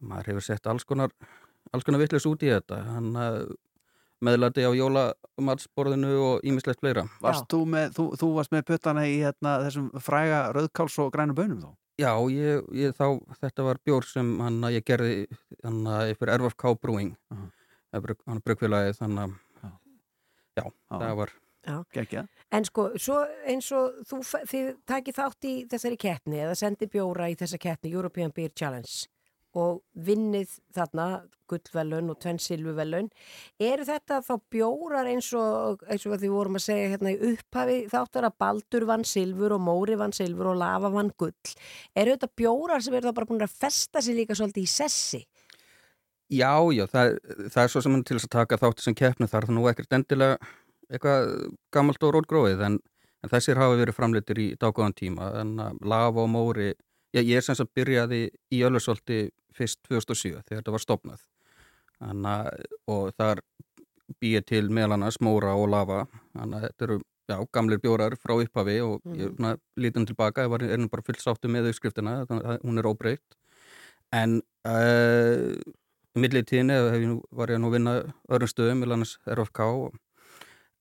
maður hefur sett alls konar alls konar vitlis út í þetta hann að meðlati á jólamatsborðinu og ímislegt fleira Varst þú, með, þú, þú varst með puttana í hérna, þessum fræga rauðkáls og grænum bönum þó? Já, ég, ég þá, þetta var bjór sem hann að ég gerði hann fyrir RFK Brewing Mhm. hann að brugfélagið þannig að Já. já, það var Gekja. En sko, svo eins og þú, þið takið þátt í þessari keppni eða sendi bjóra í þessa keppni European Beer Challenge og vinnið þarna gullvelun og tvenn silfuvelun eru þetta þá bjórar eins og eins og því vorum að segja hérna í upphafi þáttar að Baldur vann silfur og Móri vann silfur og Lava vann gull. Eru þetta bjórar sem eru þá bara búin að festa sig líka svolítið í sessi? Já, já, það, það er svo sem til þess að taka þátt sem keppni þar það nú ekkert endilega eitthvað gammalt og rótgróið en, en þessir hafa verið framleitir í dágóðan tíma. En að Lava og Móri já, ég er sem sagt byrjaði í Ölversvolti fyrst 2007 þegar þetta var stopnað Anna, og þar býið til meðal annars Móra og Lava. Þannig að þetta eru já, gamlir bjórar frá upphafi og ég svona, lítum tilbaka, ég var nú bara fullt sáttu með að hún er óbreytt. En uh, millið tíðinni hef ég nú, var ég nú að vinna öðrum stöðum, meðal annars RFK og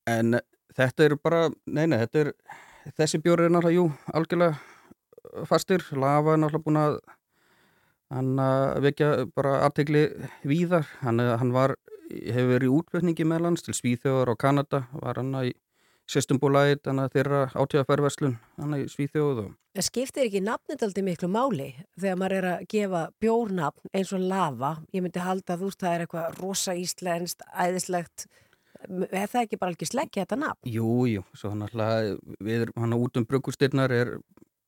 En þetta eru bara, nei, nei, þetta er, þessi bjóri er náttúrulega, jú, algjörlega fastir. Lava er náttúrulega búin að, hann að vekja bara aðtegli víðar. Hann, hann var, hefur verið í útflutningi meðlans til Svíþjóðar og Kanada, var hann í Sjöstumbulæt, hann að þeirra átíðaferverslun, hann í Svíþjóð og Það skiptir ekki nafnit aldrei miklu máli þegar maður er að gefa bjórnafn eins og lava. Ég myndi halda að þú veist það er eitthvað rosa íslenskt, æðislegt. Er það ekki bara alveg sleggja þetta nafn? Jú, jú, svo náttúrulega við erum hann út um bruggustyrnar er,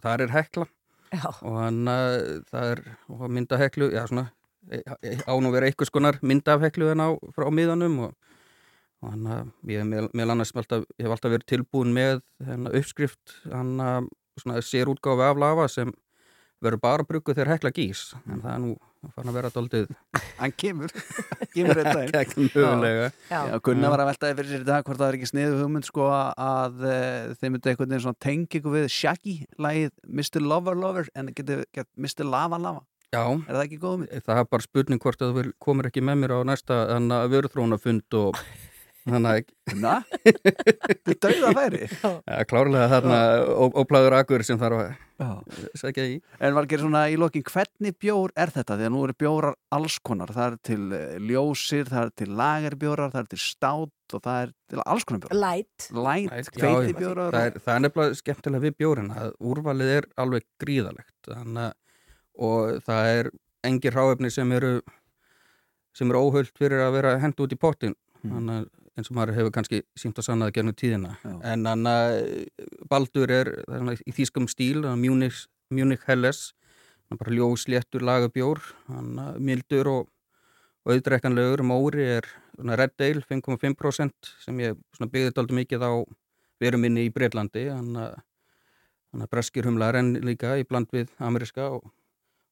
þar er hekla Já. og hann að það er og mynda heklu, já svona e- e- á nú vera eitthvað skonar mynda af heklu en á frá miðanum og, og hann að ég hef alltaf, ég hef alltaf verið tilbúin með hennar uppskrift hann svona sér útgáfi af lava sem verður bara bruggu þegar hekla gís en það er nú fann að vera doldið Hann kemur, kemur. Já, Gunnar var að veltaði fyrir sér í dag hvort það er ekki sniðu hugmynd sko að e, þeir myndu einhvern veginn svona tengi ykkur við Shaggy lagið Mr. Lover Lover en getur gett Mr. Lava Lava Já, er það ekki góð hugmynd? það er bara spurning hvort að þú vil- komir ekki með mér á næsta vörðrónafund og þannig Na? Þið dauða færi að klárlega þarna ó- óplæður akur sem þarf að Já. segja í En var ekki svona í lokin, hvernig bjór er þetta? Því að nú eru bjórar alls konar. Það er til eh, ljósir, það er til lagerbjórar, það er til stát og það er til alls konar bjórar. Light. Light, hveiti já. bjórar. það er, það er nefnilega skemmtilega við bjórin að úrvalið er alveg gríðalegt þannig að og það er engin ráefni sem eru sem eru óhullt fyrir að vera hend út í pottin Mm. þannig að eins og maður hefur kannski sínt að sanna það gennum tíðina. Já. en hann að Baldur er, er í þýskum stíl Munich, Munich Helles hann er bara ljósléttur lagabjór hann að mildur og, og auðdrekkanlegur, Móri er svona Red Ale 5,5% sem ég byggði þetta aldrei mikið á verum minni í Breitlandi hann að hann að breskir humlar en líka í bland við ameriska og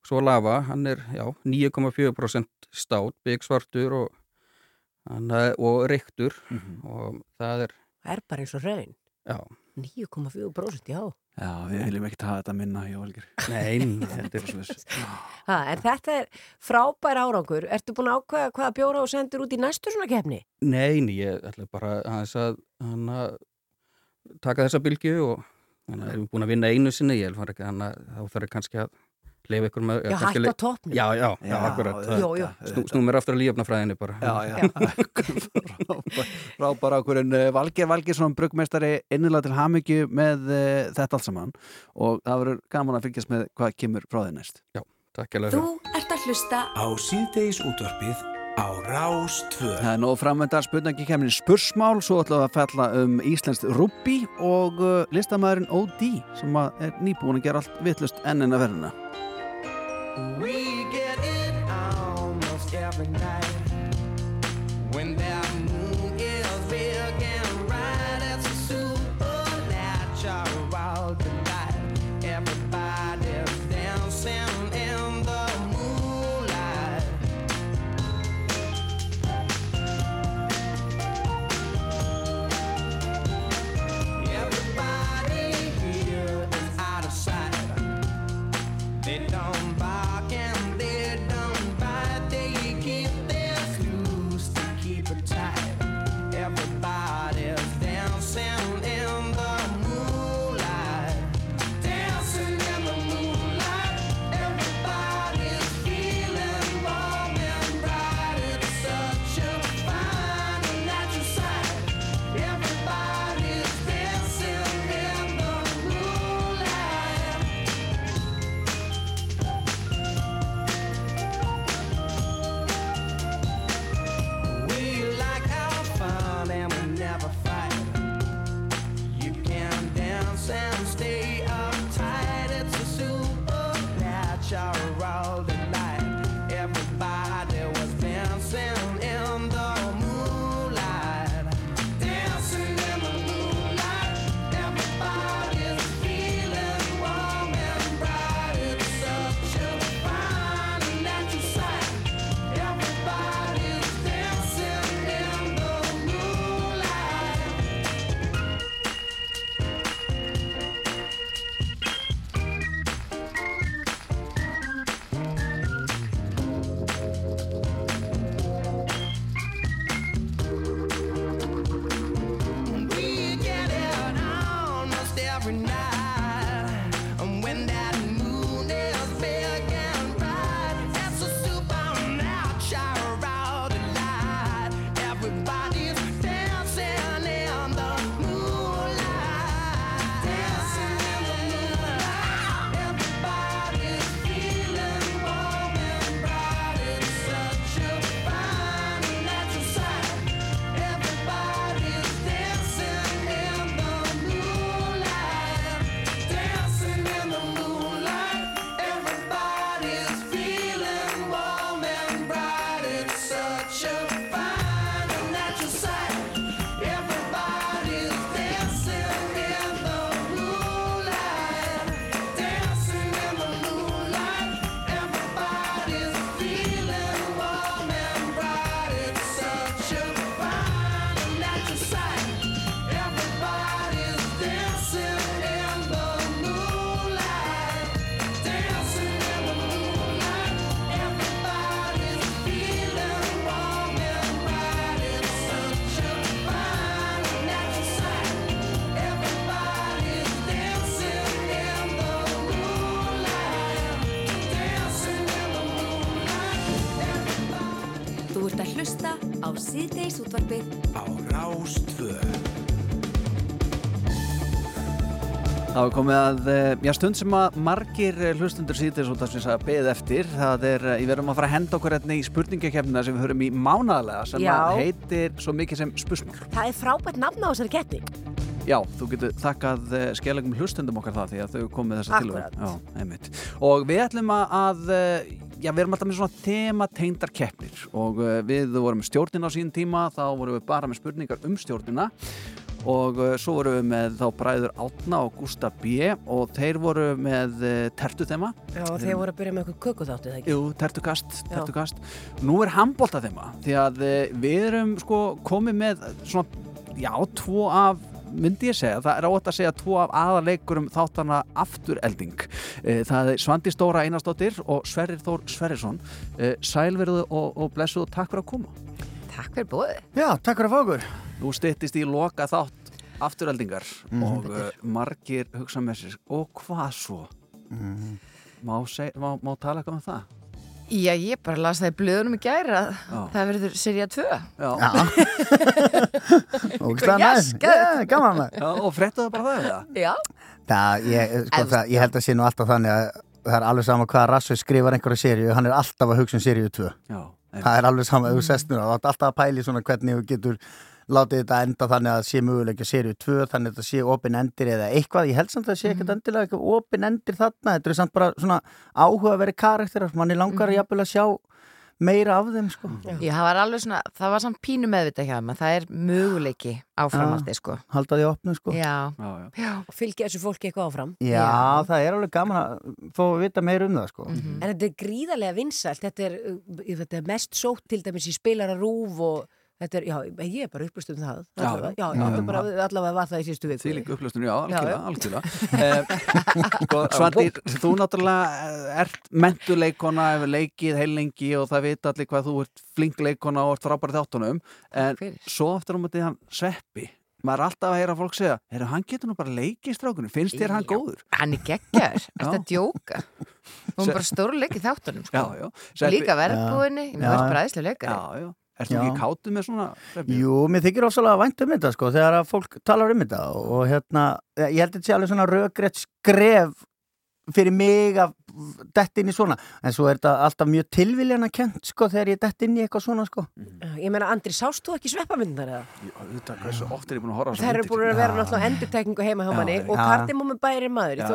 svo lava, hann er já, 9,4% stát, byggsvartur og, hann, að- og reyktur Mhm. og það er, Það er bara eins og raun. já, 9,4% já. Já, við viljum ekki hafa þetta minna í Olgir. nein, þetta er Ha, en þetta er frábær árangur. Ertu búin að ákveða hvaða bjóra og sendur út í næstu svona keppni? Nein, ég ætla bara aðeins að, að taka þessa bylgju og, þannig að við erum búin að vinna einu sinni ég er ekki þannig að þá þarf ég kannski að leifa ykkur með Já, hætt á toppnum. já, já, já, Já, akkurat Jú, jú. Snú, snú mér aftur að lífnafræðinni bara. Já, já, frábara okkur en uh, Valgeir Valgeirsson, bruggmeistari innilega til hamingju með uh, þetta allt saman. Og það verður gaman að fylgjast með hvað kemur frá þið næst. Já, takk ég Þú ert að hlusta Á síðdeis útvarpið á Rástvö Það er nóg framöndar spurningi kemur spursmál, svo ætlum við að fella um Íslenskt rúbbi og uh, listamæðurinn O.D. sem að er nýbúin að gera allt vitlust enn en að verðina We get it almost every night. When that síðdeis útvarpið Á Rástvö Það var komið að, eh, já, stund sem að margir eh, hlustundur síðan út af sem að beðið eftir. Það er, eh, við verðum að fara að henda okkur hérna í spurningakefnina sem við höfum í mánaðlega sem Já. að heitir svo mikið sem spursmál. Það er frábært nafn á þessari keppni. Já, þú getur þakkað skellingum hlustundum okkar það því að þau komið þessa tilvæg. Já, einmitt. Og við ætlum að, að eh, já, við erum alltaf með svona tema tengdar keppnir og uh, við vorum með stjórnin á sín tíma, þá vorum við bara með spurningar um stjórnina og uh, svo vorum við með þá bræður Átna og Gústa B og þeir voru með uh, tertuþema. Já, þeir voru að byrja með eitthvað kökuþáttu, það ekki? Jú, tertukast, tertukast. Nú er handbólta þema því að við erum sko komið með svona, já, tvo af myndi ég segja, það er átt að segja tvo af aðaleikurum þáttana afturelding Eh, það er Svandi Stóra Einarsdóttir og Sverrir Þór Sverrisson Eh, Sælverðu og, og blessuð og takk fyrir að koma Takk fyrir bóði. Já, takk fyrir að fá okkur. Nú styttist í loka þátt afturöldingar Mhm. og uh, margir hugsa með sér og hvað svo? Mhm. Má, seg, má, má tala eitthvað um það? Já, ég bara las það í blöðunum í gæri að Já. það verður serið 2 Já, gaman Já og frettu það bara það eða? Já, Það, ég, sko, það, ég held að sé nú alltaf þannig að það er alveg sama hvað Rassu skrifar einhverja seríu, hann er alltaf að hugsa um seríu 2 Já, það er alveg sama, þú sest núna, þú ert alltaf að pæli svona hvernig þú getur látið þetta enda þannig að sé möguleika seríu 2, þannig að þetta sé opin endir eða eitthvað, ég held samt að það sé ekkert endilega eitthvað opin endir þarna, þetta er samt bara svona áhuga að vera karakterar, manni langar mm jafnvel að sjá meira af þeim sko. Já, það var alveg svona, það var samt pínu meðvita hjá að það er möguleiki áframhaldi, sko. halda því opnu sko. Já, já, já. já. og fylgja þessu fólki eitthvað áfram Já, það er alveg gaman að fá að vita meira um það sko. en þetta er gríðarlega vinsælt þetta er, uh, þetta er mest sótt til dæmis í spilara rúf og er, já, ég er bara upplust um það Já, allavega, já, já, bara, allavega var það í síðustu viku Því líka upplöstun, já, Já, algjörlega, algjörlega. Eh, sko, Svandís, þú náttúrulega ert mentuleikona, hefur leikið heilengi og það vita allir hvað þú ert flink leikona og ert frábæri þáttunum en fyrir. svo aftur á móti hann Sveppi maður er alltaf að heyra fólk segja heyrðu, hann getur nú bara leikið strákunum, finnst þér hann góður? Hann er geggjar, Já. þetta djóka. Hún er bara stórleik í þáttunum, sko. Já, já. Og Líka verðbúinni, mér varst bara aðeinslega leikari. Ertu Já. ekki kátu með svona Sveppi? Jú, mér þykir ofsalega vænt um þetta sko, þegar að fólk talar um þetta og, hérna, ég held að þetta sé alveg svona rökrétt skref fyrir mig að dett inn í svona. En svo er þetta alltaf mjög tilviljana kent sko þegar ég dett inn í eitthvað svona sko. Já, ég meina, Andri, sást þú ekki sveppamyndar eða? Oft er ég búin að Það myndir? búin að vera náttúrulega endurtekningu heima hjá Já, manni. Og. Kardimómi bæri maður í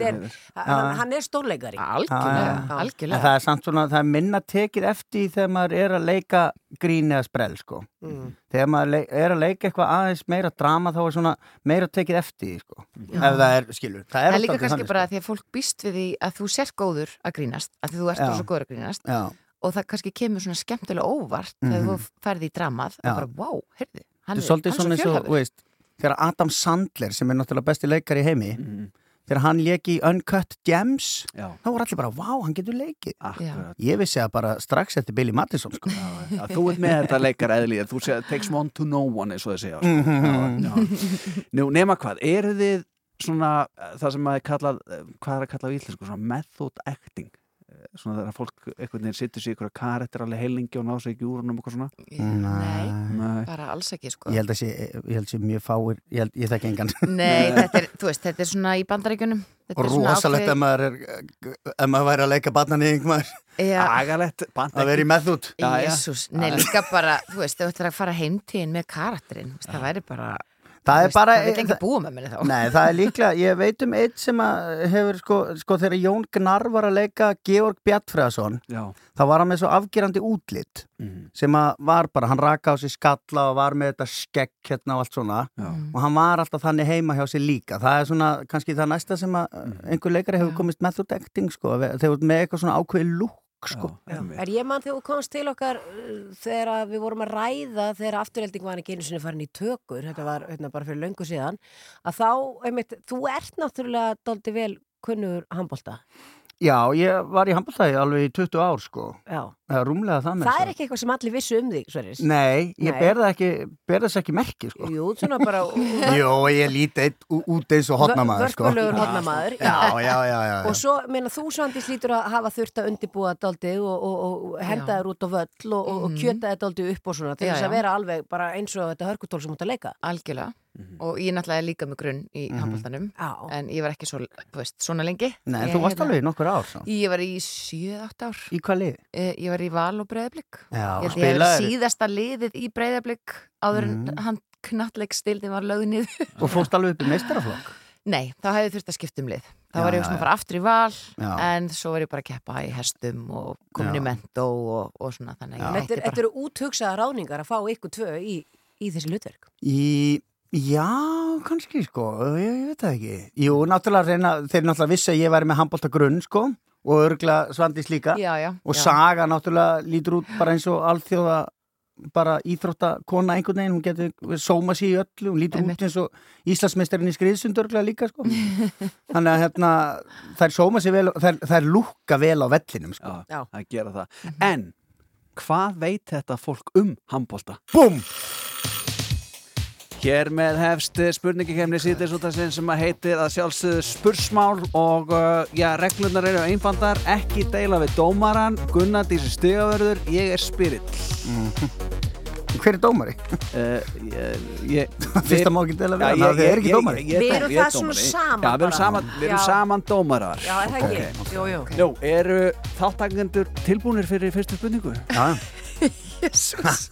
er, Já. hann, er stórleikari. Algjörlega, það er samt svona, það er minna tekið eftir þegar maður er að leika grín eða sprell sko Mm. þegar maður leik, er að leika eitthvað aðeins meira drama þá er svona meira tekið eftir sko ef það er, skilur, það er, Það er líka kannski bara sko. því að fólk býst við því að þú sért góður að grínast, að því þú ert svo góður að grínast Já, og það kannski kemur svona skemmtilega óvart þegar Mhm. þú ferði í dramað Já. og bara, wow, heyrði, hann er, svo eins og, þú fjölhæfur. veist þegar Adam Sandler sem er náttúrulega besti leikar í heimi Mhm. Þegar hann leki í Uncut Gems Já, þá voru allir bara, vá, hann getur leikið akkurat. ég vissi að bara strax eftir Billy Madison sko. Já, þú ert með þetta leikar eðlið þú segir, takes one to know one eins og þið segja sko. Já, já. Nú, nema hvað, eru þið svona, eh, það sem maður kallað eh, hvað er að kalla á íslensku, svona method acting svona þegar fólk einhvern veginn sittur sér ykkur að karættir alveg heilingi og ná sig ekki úr honum og eitthvað svona. Nei, Nei. bara alls ekki sko. Ég held að sé, ég held að sé mjög fáir ég, held, ég þekki engan. Nei, þetta er, þú veist, þetta er svona í bandaríkjunum. Þetta og er svona rosalegt ef maður er ef maður væri að leika barnanýðing maður. Já, agalegt, band að vera í meðút Já, já. Jésús, nei líka bara, þú veist, þú ættir að fara heimtíðin með veist, það væri bara það þú er veist, bara það vil ekki búa með minni þá. Nei, það er líklega, ég veit um eitt sem að hefur sko, sko þegar Jón Gnarr var að leika Georg Bjartfræðason Já, þá var hann með svo afgerandi útlit Mhm. sem að var bara, hann raka á sig skalla og var með þetta skegg hérna og allt svona. Já, og hann var alltaf þannig heima hjá sér líka. Það er svona kannski það næsta sem að einhver leikari hefur komist method acting sko, þegar þú með eitthvað svona ákveði lúk sko. Er ég mann þegar þú komst til okkar uh, þegar að við vorum að ræða þegar afturhelding var ekki einu sinni farin í tökur þetta var hérna, bara fyrir löngu síðan að þá, einmitt, þú ert náttúrulega doldi vel kunnur handbólta Já, ég var í handbóltæði alveg í 20 ár sko, Já, eða rúmlega það með það er ekki eitthvað sem allir vissu um þig, Sverris Nei, ég ber það ekki, ber þess ekki merki sko. Jú, svona bara Jó, ég líti út eins og hotnamaður sko. Vörpulegur hotnamaður Já, já, já, já. Og svo, meina, þú Svandís lítur að hafa þurft að undibúa daldið og, og, og henda þér út á völl og, og, og Mhm. kjöta þér daldið upp og svona til Já, þess að vera alveg bara eins og þetta hörkutól sem út að leika Algjörlega, og ég náttúrulega er líka með grunn í Mhm. handbóltanum Já, en ég var ekki svo, veist, svona lengi Nei, Ég, þú varst hérna, alveg nokkur ár svo. Ég var í 7-8 ár Í hvað lið? Eh, Ég var í Val og Breiðablík Já, Ég spilaðir. síðasta liðið í Breiðablík áður en Mhm. hann knattleikstildin var lögð niður. Og fórst alveg upp í meistaraflokk? Nei, þá hefði þurft að skipta um lið. Þá Já, var ég svona að fara aftur í Val Já. en svo var ég bara að keppa í hestum og mentó og, og svona þannig þetta, er, bara. eru úthugsaða ráðningar að fá ykkur tvö í, í þessi hlutverk. Í, já, kannski sko. Ég, ég veit það ekki. Jú, náttúrulega reyna, þeir náttúrulega vissi að ég væri með handbólta grunn sko og örgla Svandís líka Já, já, og já. Saga náttúrulega lítur út bara eins og alþjóða bara íþróttakona einhvern veginn, hún getur sóma sér í öllu, hún lítur Einmitt. út eins og Íslandsmeistarinn í skriðsundörgla líka sko. þannig að hérna þær sóma sér vel, þær, þær lúkka vel á vellinum sko. já, Já. að gera það En, hvað veit þetta fólk um handbólta? Búm! Hér með hefst spurningikemni síðdeis út af sinn sem að heitir að sjálfsögðu spursmál og uh, já, reglurnar eru einfandar, ekki deila við dómaran, Gunnar Dísi Stigavörður, ég er spirill. Hver er dómari? Uh, ég, ég, Fyrst að má ekki deila við hann, það er ekki dómari. Við erum það svona saman Já, við erum saman, við erum saman dómarar. Já, er það ekki? Jú, jú. Nú, eru þáttakendur tilbúinir fyrir fyrstu spurningu? Já. Jésús.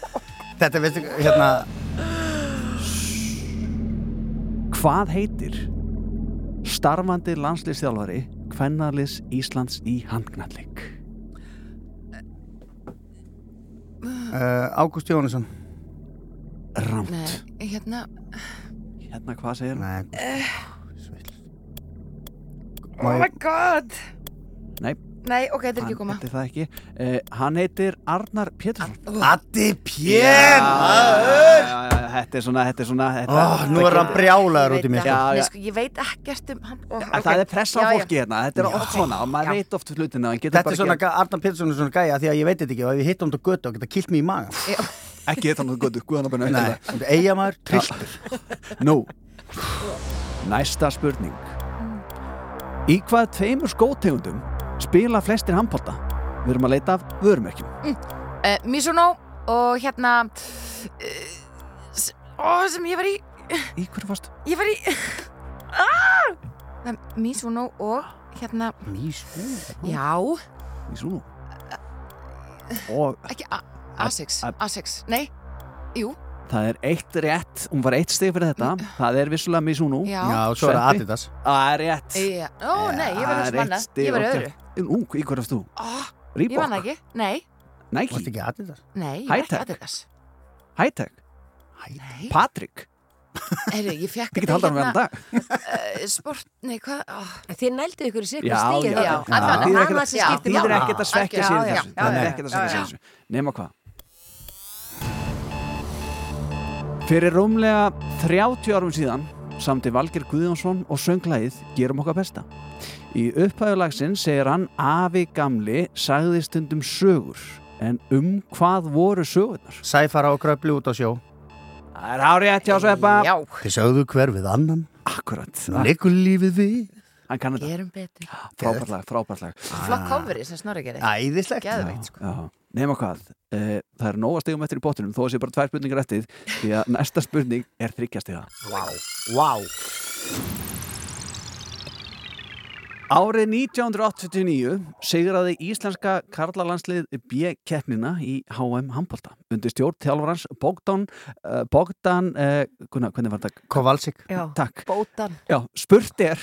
Þetta veistu, hérna, Hvað heitir starfandi landslýstjálfari kvennarliðs Íslands í handknallik? uh, Ágúst Jónusson. Ramt. Nei, hérna Hérna, hvað segir hann? uh, Oh my god Nei, Nei, ok, þetta er ekki hann koma heitir það ekki. Uh, hann heitir Arnar Pétursson. Addi Pér, Já, maður! já, já, Þetta er svona, þetta er svona þetta, Ó, nú er hann brjálaður út í mér. Já, Nei, já. sko, ég veit ekkert um hann oh, En Það er pressa á fólki hérna, þetta er oft svona og maður veit oft hlutina Þetta er bara svona, ekki, Arnar Pétursson er svona gæja því að ég veit þetta ekki og ef ég hitt um þetta götu og geta kilt mig í maga. ekki þetta náttúrulega gott, guðan að benna Nei, þetta er eigamæður, trilltur. Nú, næsta spurning Í hvað tveimur skótegundum spila flestir handpólta? Við erum að leita af vörumerkjum uh, Mizuno og hérna uh, Ó, sem ég var í Í hverju fast? Ég var í ah! Mizuno og hérna Mizuno? Já, Mizuno Og ekki A- Asics Asics, nei, jú það er eitt rétt Hún var eitt stig fyrir þetta Það er vissulega Mizuno Já. Já, svo er það. Adidas. Það er rétt Já, Ó, nei, ég var Það eins og manna eitt stig Ég var og- öðru Nú, í hverju varst þú? oh, Ég Reebok? man það ekki, nei, Nike? Varst ekki Adidas? nei, ég var ekki? Adidas Hightech? Nei, Patrick? Heyrðu, ég fekk Þið hann dag uh, Sport, nei, hvað oh. Þið nældu ykkur í Já, stíð þýðir er ekkert er að svekja sér þessu Það er ekkert að svekja sér þessu Nefna hvað Fyrir rúmlega 30 árum síðan samti Valger Guðjónsson og sönglægið Gerum okkar besta Í upphæðulagsinn segir hann Afi gamli sagði stundum sögur en um hvað voru sögurnar? Sæfara og gröfli út á sjó. Það er árið hjá Sveppa Já, Þið sögðu hver við annan. Akkurat Nú leikur lífið við. Hann kann þetta gerum betur Frábært lag, frábært lag Flott coverið sem Snorri gerir Æðislegt. Geðveikt, sko Já, nema hvað, uh, það er nóga stegum eftir í bóttunum þó að sé bara tvær spurningar eftir því að næsta spurning er þryggjastega. Vá. Vá. Árið 1989 sigraði íslenska karlalandslið B-keppnina í HM handbólta undir stjórn þjálfarans Bogdan, uh, Bogdan uh, hvernig, hvernig var þetta? Kovalsik. Já. Takk. Bótan. Já, spurt er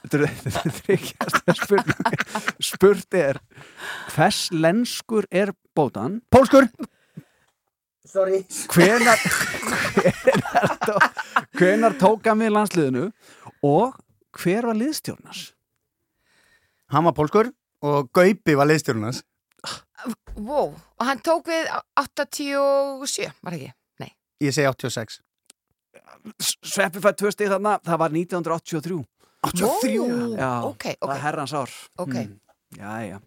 er spurt er hvers lenskur er Bogdan? Pólskur. Sorry. hvenar hvenar, tó, hvenar tók hann við landsliðinu og hver var liðstjórnars? Hann var pólskur og Gaupi var liðstjórnars. Wow, og hann tók við 87, var það ekki? Nei Ég segi 86. S- Sveppi fætt tvö stig þarna, það var 1983 83? Já, Ok, það ok, er herrans ár ok Já, já,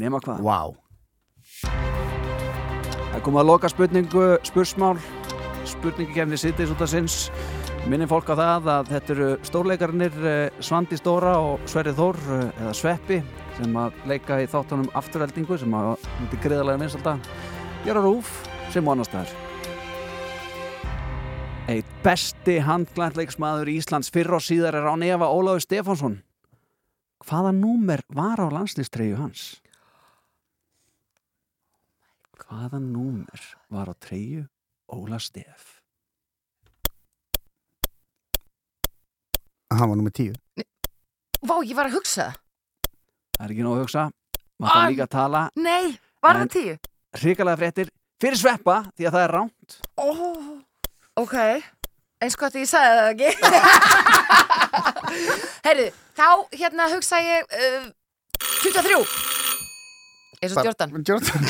nema hvað Vá. Það kom að loka spurningu, spursmál spurningi kemni sittis út af sinns minnum fólk á það að þetta eru stórleikarnir eh, Svandi Stóra og Sverri Þór eh, eða Sveppi sem að leika í þáttunum afturheldingu sem að myndi greiðalega vinsalda gera rúf sem vonast þær Eitt besti handglæntleiksmaður Íslands fyrr og síðar er án Eva Ólafur Stefánsson. Hvaða númer var á landslýstreyju hans? Hvaða númer var á treyju Óla Stef? Hann var nummið 10. Vá, ég var að hugsa það. Það er ekki nóg að hugsa. Maður þarf líka að tala. Nei, var það tíu? hrikalega fréttir fyrir sveppa því að það er ránt Oh, ok, eins gott að ég sagði það ekki. Heyrðu, þá hérna hugsa ég uh, 23 eins og Jordan Jordan.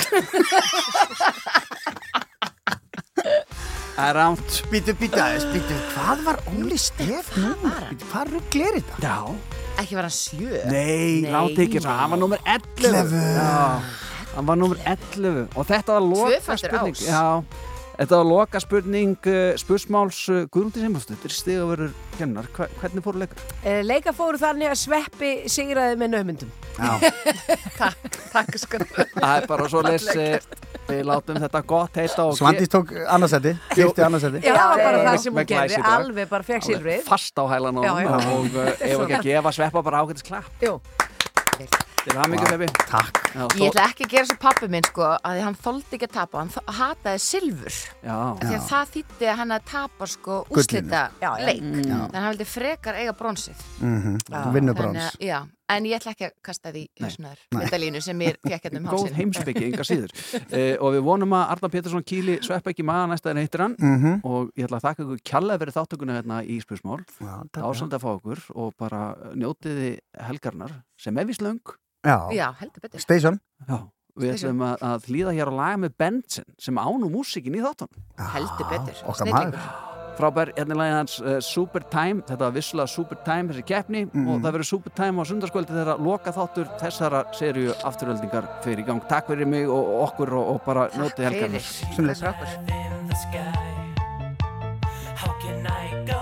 Það er ránt Býtu, býtu aðeins, býtu. Hvað var Óli Stef númer? Býtu, hvað ruggl er þetta? Já, Ekki var hann sjö nei, Nei, ránt ekki hann var nummer 11 11. Já, hann var nummer 11 og þetta var Tvöfaldur spurning ás. Já, Þetta var loka spurning uh, spursmáls uh, Guðrúndi Simonsdóttir, stigavörur kennar. Hva, hvernig fóru leikar? Eh, Leika fóru þannig að sveppi sigraði með naumundum. Takk, takk sko. Það er bara svo les, við látum þetta gott heita og Svandís tók annarsæti, kipti annarsæti Já, það var bara það sem hún gerði, alveg bara fekk silfrið. fast á hælan og ef ekki að gefa sveppa bara ágætis klapp. Jú. Takk. Já, Ég ætla ekki að gera svo pappi minn sko að því hann þoldi ekki að tapa, hann hataði silfur. Já. Af því að það þýtti að hann að tapa sko úslita leik Mm. þannig að hann vildi frekar eiga bronsið. Mhm, Já. Þú vinnur Þannig brons að- já, en ég ætla ekki að kasta því hausunar Vitalínu sem ég fekk hérna um Góð hálsin heimsbyggi, enga síður. uh, og við vonum að Arnar Pétursson kýli sveppa ekki maga næsta en heitir hann. Mhm. og ég ætla að þakka ykkur kjallega fyrir þáttökuna hérna í takk, Ásand að fá okkur og bara njótiði helgarnar sem er vist löng. Já, Já, heldur betur. Station Já. Við ætlum að, að hlýða hér á laga með Benson sem ánum músikin í þáttan. Heldur betur, maður Frábær, hérna er lagið hans uh, Super Time, þetta var vissulega Super Time þessi keppni Mhm. og það verður Super Time á sundarskvöldi þegar loka þáttur þessara serju afturöldingar fyrir í gang. Takk fyrir mig og okkur og, og bara njótið helgarnar. Fyrir, takk fyrir okkur in the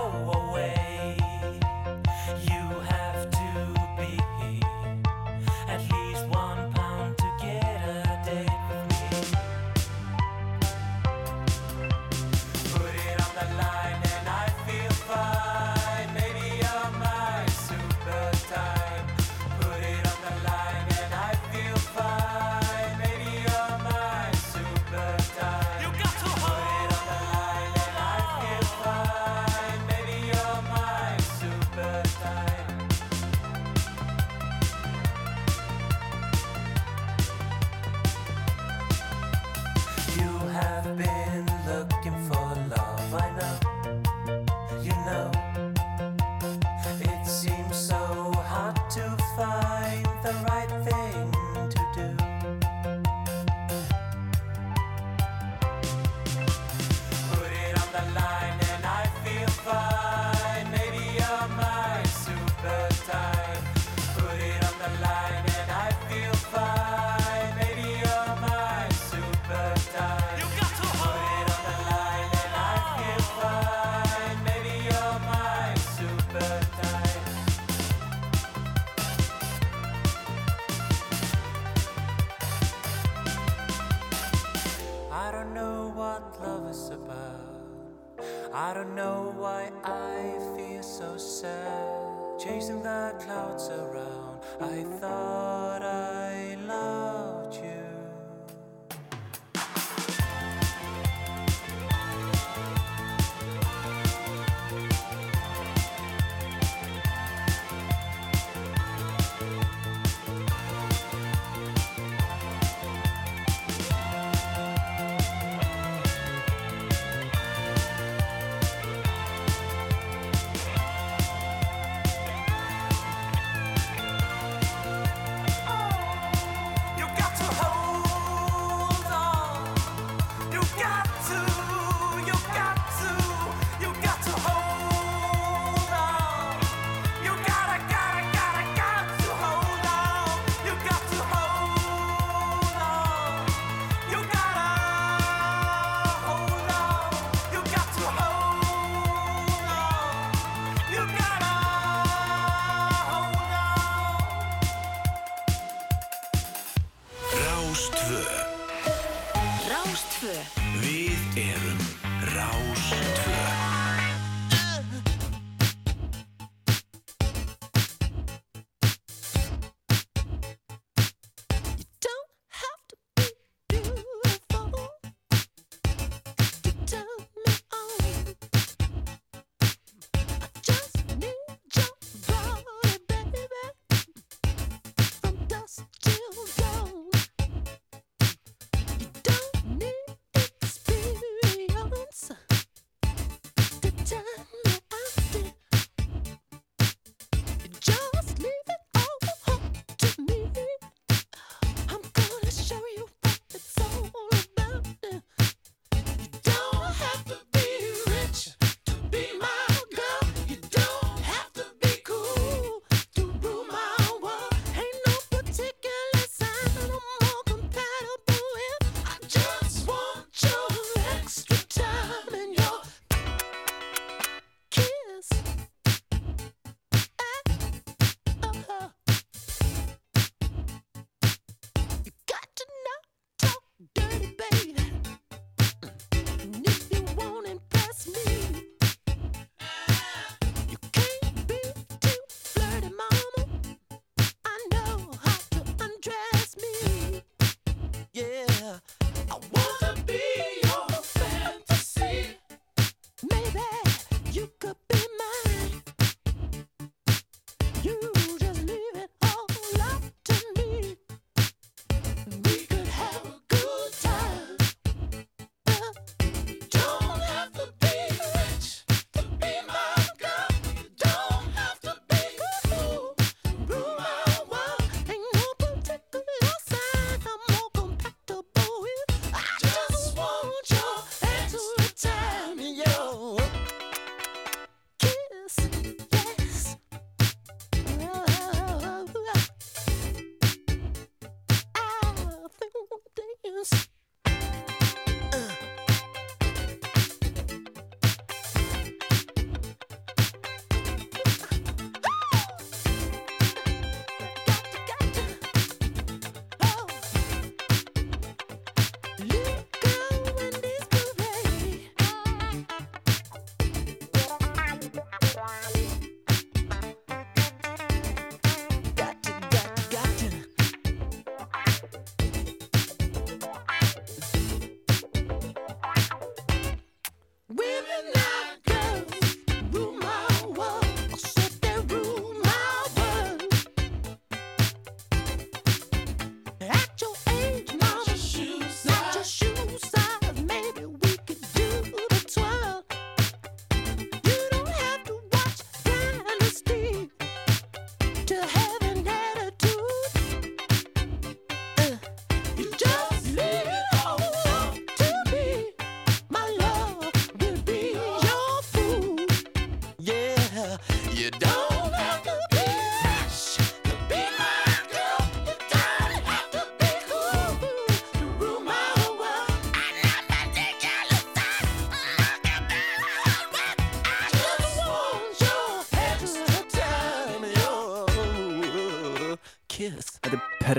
the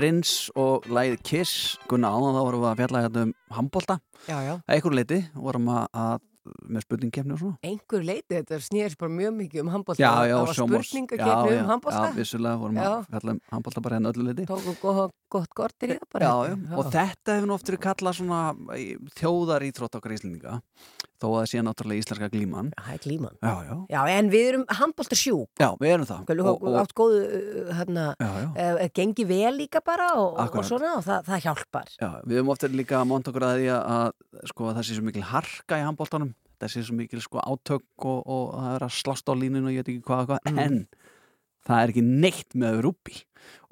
Prins og lægið Kiss. Gunnar áðan þá vorum við að fjalla hérna um handbólta einhverju leiti vorum að, að með spurningkefni og svona. Einhver leiti, þetta snýðist bara mjög mikið um handbólta. Já, já, já, um handbólta. Já, vissulega vorum Já. að fjalla um handbólta bara hérna öllu leiti Tókum gott, gott gortir í það bara. Já, já, og þetta hefur nú oft verið kallað svona þjóðar íþrótt okkar íslendinga þó að það sé náttúrulega íslenska glíman. Það er glíman. Já, já, Já, en við erum handbólta sjúk. já, við erum það. Við höfum átt góðu, uh, hérna, uh, gengi vel líka bara og, og svona og það, það hjálpar. Já, við höfum ofta líka að monta okkur að því að, sko, það sé svo mikil harka í handbóltanum það sé svo mikil sko, átök og, og það er að slást á línun og ég veit ekki hvað, og hvað. en það er ekki neitt með Rúbi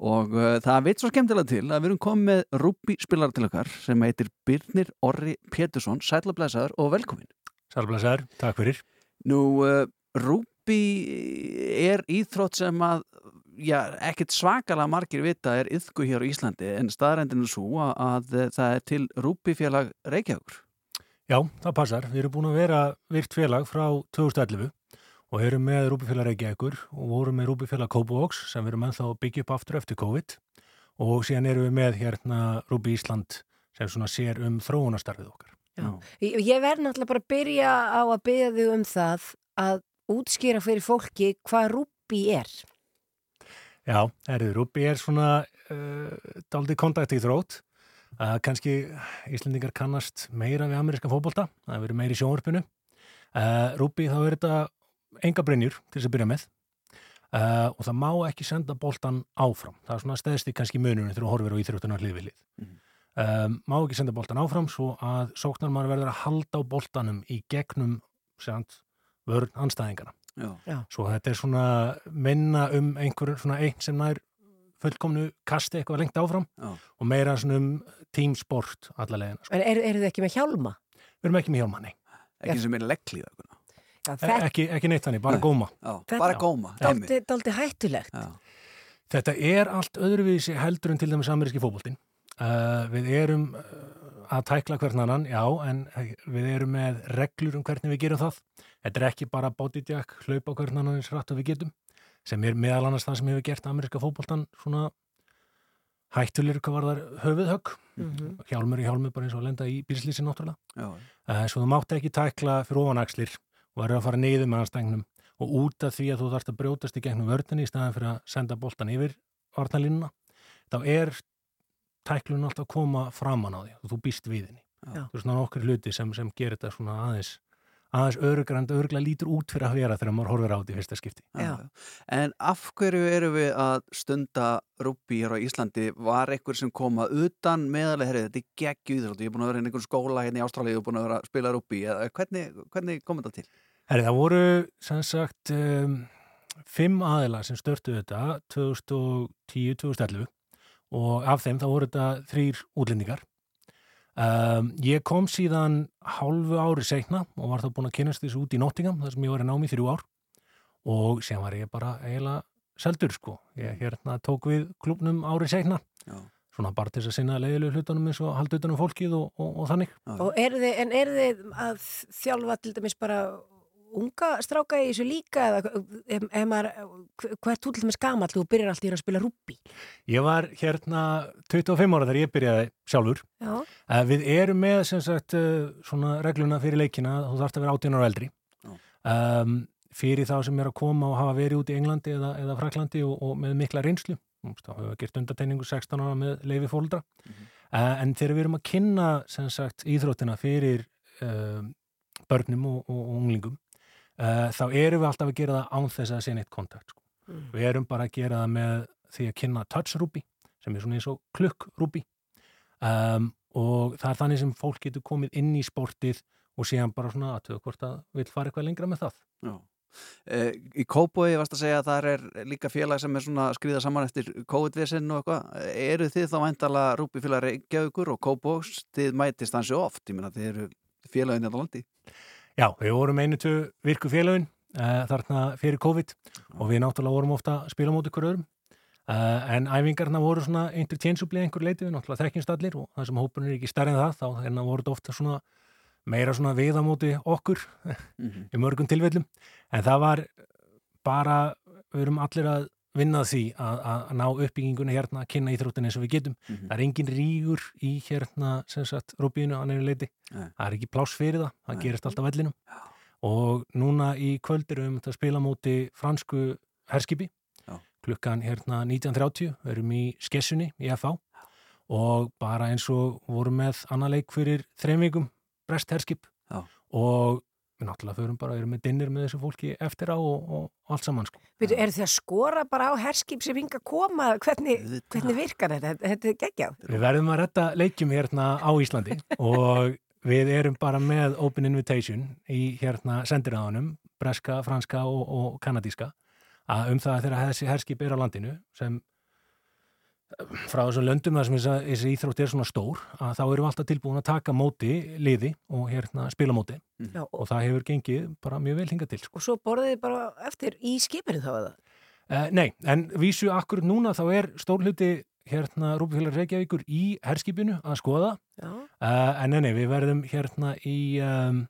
og uh, það veit svo skemmtilega til að við erum komið með Rúbi spilar til okkar sem heitir Birnir Orri Pétursson. Sælablesaður og velkomin Sælblæsar, takk fyrir. Nú, uh, Rúbi er íþrótt sem að já, ekkert svakalega margir vita er yðku hér á Íslandi en staðrændinu svo að, að það er til Rúbi félag Reykjavíkur Já, það passar. Við erum búin að vera virt félag frá 2011 og erum með Rúbifélag Reykjavíkur og vorum með Rúbifélag Kópavóks sem við erum ennþá að byggja upp aftur eftir COVID og síðan erum við með hérna Rúbi Ísland sem svona sér um þróunastarfið okkar. Já. Ég, ég verð náttúrulega bara að byrja á að byrja þig um það að útskýra fyrir fólki hvað rúbi er. Já, erðu, Rúbi er svona uh, daldið kontakt í þrótt. Uh, kannski Íslendingar kannast meira við amerískan fótbolta, það meira í sjónvarpinu. Uh, Rúbi þá er þetta enga brennjur til þess að byrja með og það má ekki senda boltan áfram. Það er svona stæðst í kannski mununum þegar þú horfir á íþróttuna hlið við hlið. Um, má ekki senda boltan áfram svo að sóknar maður verður að halda á boltanum í gegnum segjant, vörn anstæðingana. Já. Já. Svo þetta er svona minna um einhverjum svona einn sem nær fullkomnu kasti eitthvað lengt áfram Já. og meira svona um tímsport allalegina. Sko. En eru er þið ekki með hjálma? Við erum ekki með hjálmanni. ekki sem er legglíða Já, E ekki, ekki neitt þannig, bara Nei. góma. Já, Þetta- bara góma einmitt. Þetta er daldi hættulegt. Já. Þetta er allt öðruvísi heldur en til dæmis ameríski fótboltinn. Uh, við erum uh, að tækla hvern annan, já, en uh, við erum með reglur um hvernig við gerum það. Þetta er ekki bara bodyjack, hlaupa hvern annan eins rætt og við getum, sem er meðal annars það sem hefur gert ameríska fótboltan svona hættulir hvað var þar höfuðhögg, Mhm. hjálmur í hjálmur bara eins og að lenda í bílslýsi náttúrulega. Já. Uh, svo þú mátt ekki tækla fyrir ofanaxlir og verður að fara niður með anstægnum og út af því að þú þarfst að brjótast í gegnum vörðinni í staðan fyrir að senda boltan yfir varnalínuna þá er tæklun alltaf koma framan á því og þú býst við henni. Já. Þú veist, svona okkur hluti sem, sem gerir þetta svona aðeins aðeins örugrand, öruglega lítur út fyrir að vera þegar maður horfir á þetta í fyrsta skipti. Já. En af hverju eru við að stunda rúbí hér á Íslandi? Var einhver sem koma utan meðalega, herri, þetta er geggjuð, ég er búin að vera í einhvern skóla hérna í Ástralíu og búin að vera að spila eða hvernig, hvernig kom þetta til? Herri, það voru sem sagt um, fimm aðila sem störtu þetta 2010-2011 og af þeim þá voru þetta þrýr útlendingar. Um, ég kom síðan hálfu ári seinna og var þá búin að kynast þessu út í Nottingham þar sem ég var í námi í þrjú ár og síðan var ég bara eiginlega seldur sko. Ég hérna tók við klubnum ári seinna. Já. Svona bara til þess að sinna leiðilegu hlutunum eins og halda utanum fólkið og, og, og þannig. Og eru þið, en eru þið að þjálfa til dæmis bara unga stráka í þessu líka eða ef, ef maður, hvað er þú til dæmis gamall þú byrjar alltaf að spila rúbí? Ég var hérna 25 ára þegar ég byrjaði sjálfur. Já. Uh, við erum með sem sagt uh, svona regluna fyrir leikina, þú þarfst að vera 18 ára eldri. Um, fyrir þá sem er að koma og hafa verið út í Englandi eða, eða Fraklandi og, og með mikla reynslu. Þú veist, Þá hefur við gert undateiningu 16 ára með leifi fóldra. uh, en þegar við erum að kynna sem sagt íþróttina fyrir uh, börnum og, og, og unglingum, uh, þá erum við alltaf að gera það án þess að sé neitt kontakt. Sko. Mm. Við erum bara að gera það með því að kynna touch-rúbi, sem er svona eins og klukk-rúbi. Um, og það er þannig sem fólk getur komið inn í sportið og síðan bara svona aðtöðu hvort að vil fara eitthvað lengra með það. Já. Eh, Í Kópói varst að segja að það er líka félag sem er svona að skriða saman eftir COVID-visinn og eitthvað. Eru þið þá vantala rúbífélag Reykjavíkur og Kópós þið mætist hansi oft, ég meina þið eru félagin í þetta landi? Já, við vorum einu tvö virku félagin uh, þarna fyrir COVID og við náttúrulega vorum ofta að spila móti ykkur öðrum. Uh, en æfingarna voru svona interchangeably einhver leiti við náttúrulega þekkjumst allir og það sem hópurinn er ekki stærri en það þá hérna voru þetta ofta svona meira svona við á móti okkur í mörgum tilfellum en það var bara við erum allir að vinna að því að, að ná uppbygginguna hérna að kynna íþróttin eins og við getum. Það er engin rígur í hérna sem sagt rúbíinu að nefnir leiti Nei. það er ekki pláss fyrir það, það Nei. gerist alltaf vellinum. Og núna í kvöld erum við að spila móti fransku herskipi. Já. klukkan hérna 19.30 við erum í skessunni í FA og bara eins og vorum með annar leik fyrir þreimvíkum brest herskip. Já. og við náttúrulega förum bara, erum með dinnir með þessu fólki eftir á og, og allt saman sko. Veitu, eru þið að skora bara á herskip sem hinga að koma? Hvernig, hvernig virkar þetta? Þetta er geggjað. Við verðum að retta leikjum hérna á Íslandi og við erum bara með open invitation í hérna sendiræðunum, breska, franska og, og kanadíska að um það þegar þessi herskip er á landinu sem frá þessum löndum þar sem þessi íþrótt er svona stór að þá erum við alltaf tilbúin að taka móti liði og hérna spila móti. Já, og það hefur gengið bara mjög vel hingað til sko. Og svo borðið þið bara eftir í skipinu þá eða? Uh, nei, en vísu akkur núna þá er stór hluti hérna Rúbufélag Reykjavíkur í herskipinu að skoða. Uh, en nei, nei, við verðum hérna í um,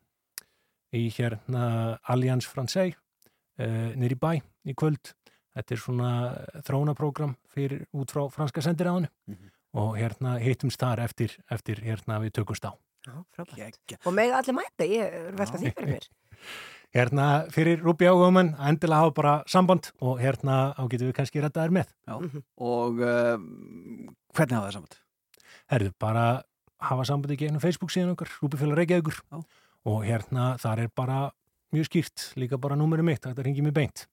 í hérna Alliance Francais uh, nýri bæ í kvöld þetta er svona þróunaprógram fyrir út frá franska sendiráðinu og hérna hittumst þar eftir, eftir hérna við tökumst á Já, frábært. Og með allir mæta, ég er velta því fyrir mér. hérna fyrir Rúbi áhugamann að endilega hafa bara samband og hérna á getum við kannski rettaðir með Já. Og uh, hvernig hafa það samband? Herðu, bara hafa sambandi í gegnum Facebook síðan okkar, Rúbifélag Reykjavíkur Já. og hérna þar er bara mjög skýrt, líka bara númerið mitt, þetta ringi mig beint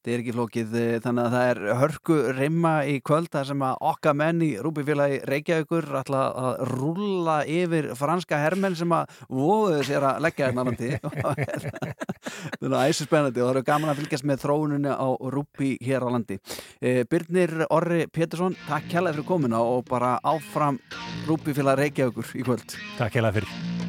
Það er ekki flókið, eh, þannig að það er hörku reymma í kvöld þar sem að okkar menn í Rúbifélagi Reykjavíkur ætla að rúlla yfir franska hermenn sem að voðuðu sér að leggja hérna landi. Það er æsir spennandi og það eru gaman að fylgjast með þróuninu á Rúbi hér á landi. Eh, Birnir Orri Pétursson, takk kjærlega fyrir komuna og bara áfram Rúbifélagi Reykjavíkur í kvöld. Takk hérlega fyrir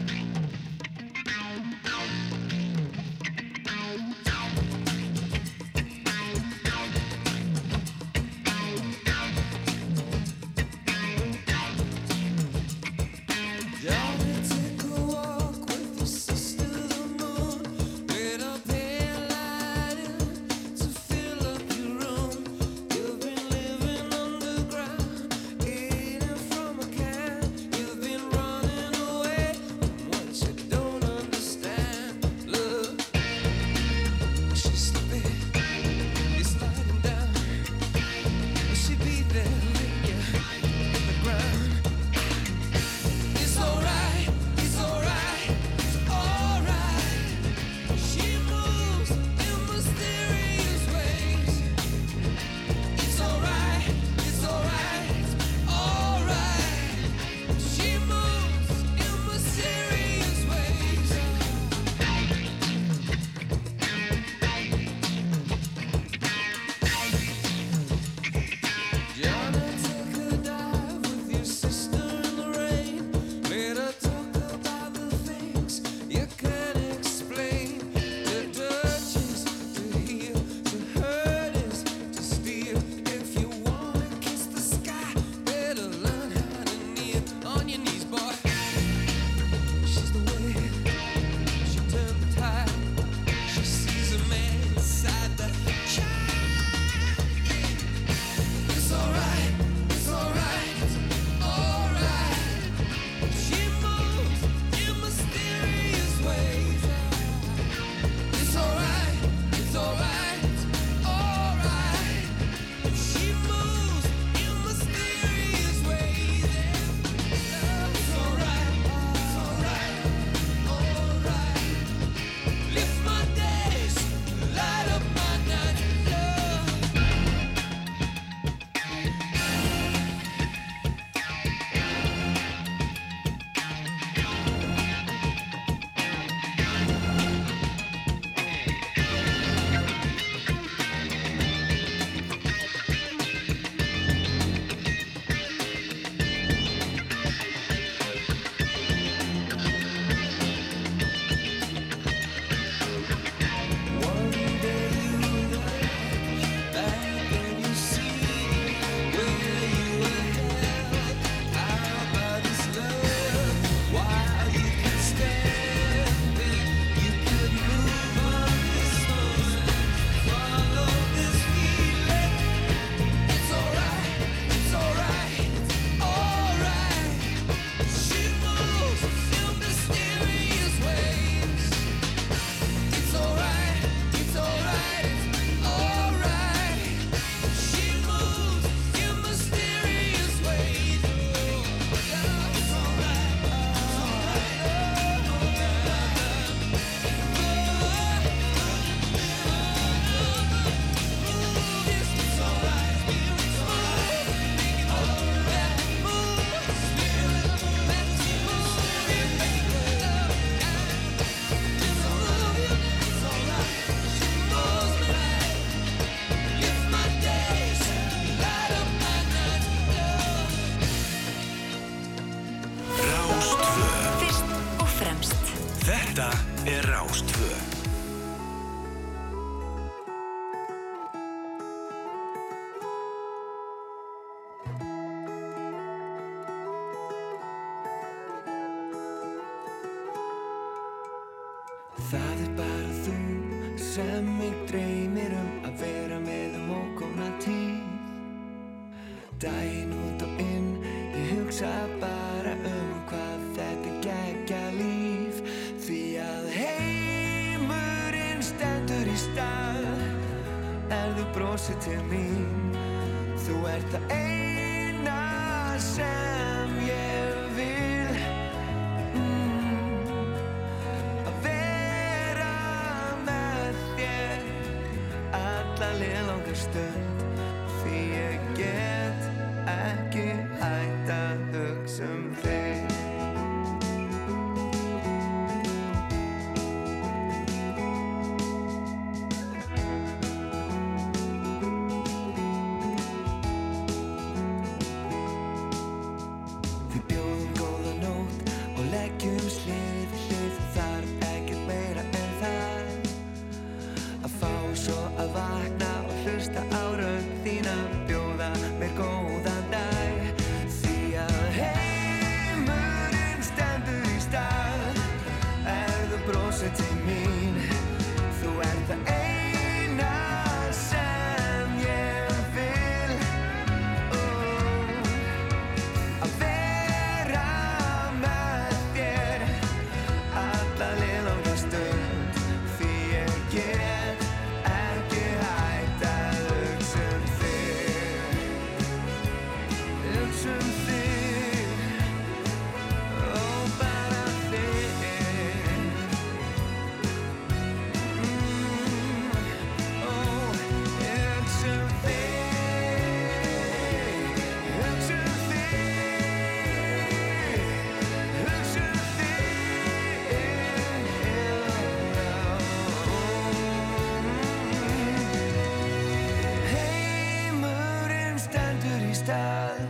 stað.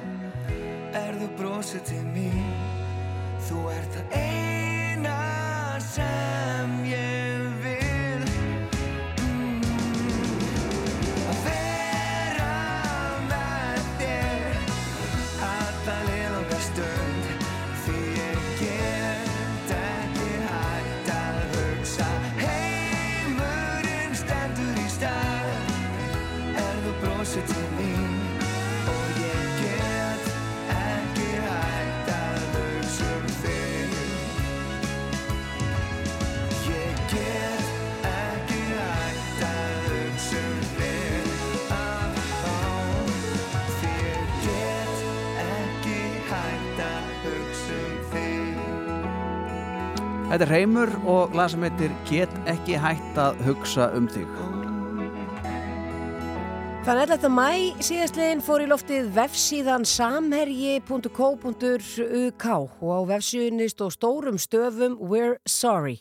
Er þú brosið til mín? Þú ert það Þetta er Reymur og lag sem heitir Get ekki hægt að hugsa um þig Þann 11. mæ síðastliðin fór í loftið vefsíðan samherji.co.uk og á vefsíðunni stóð stórum stöfum We're Sorry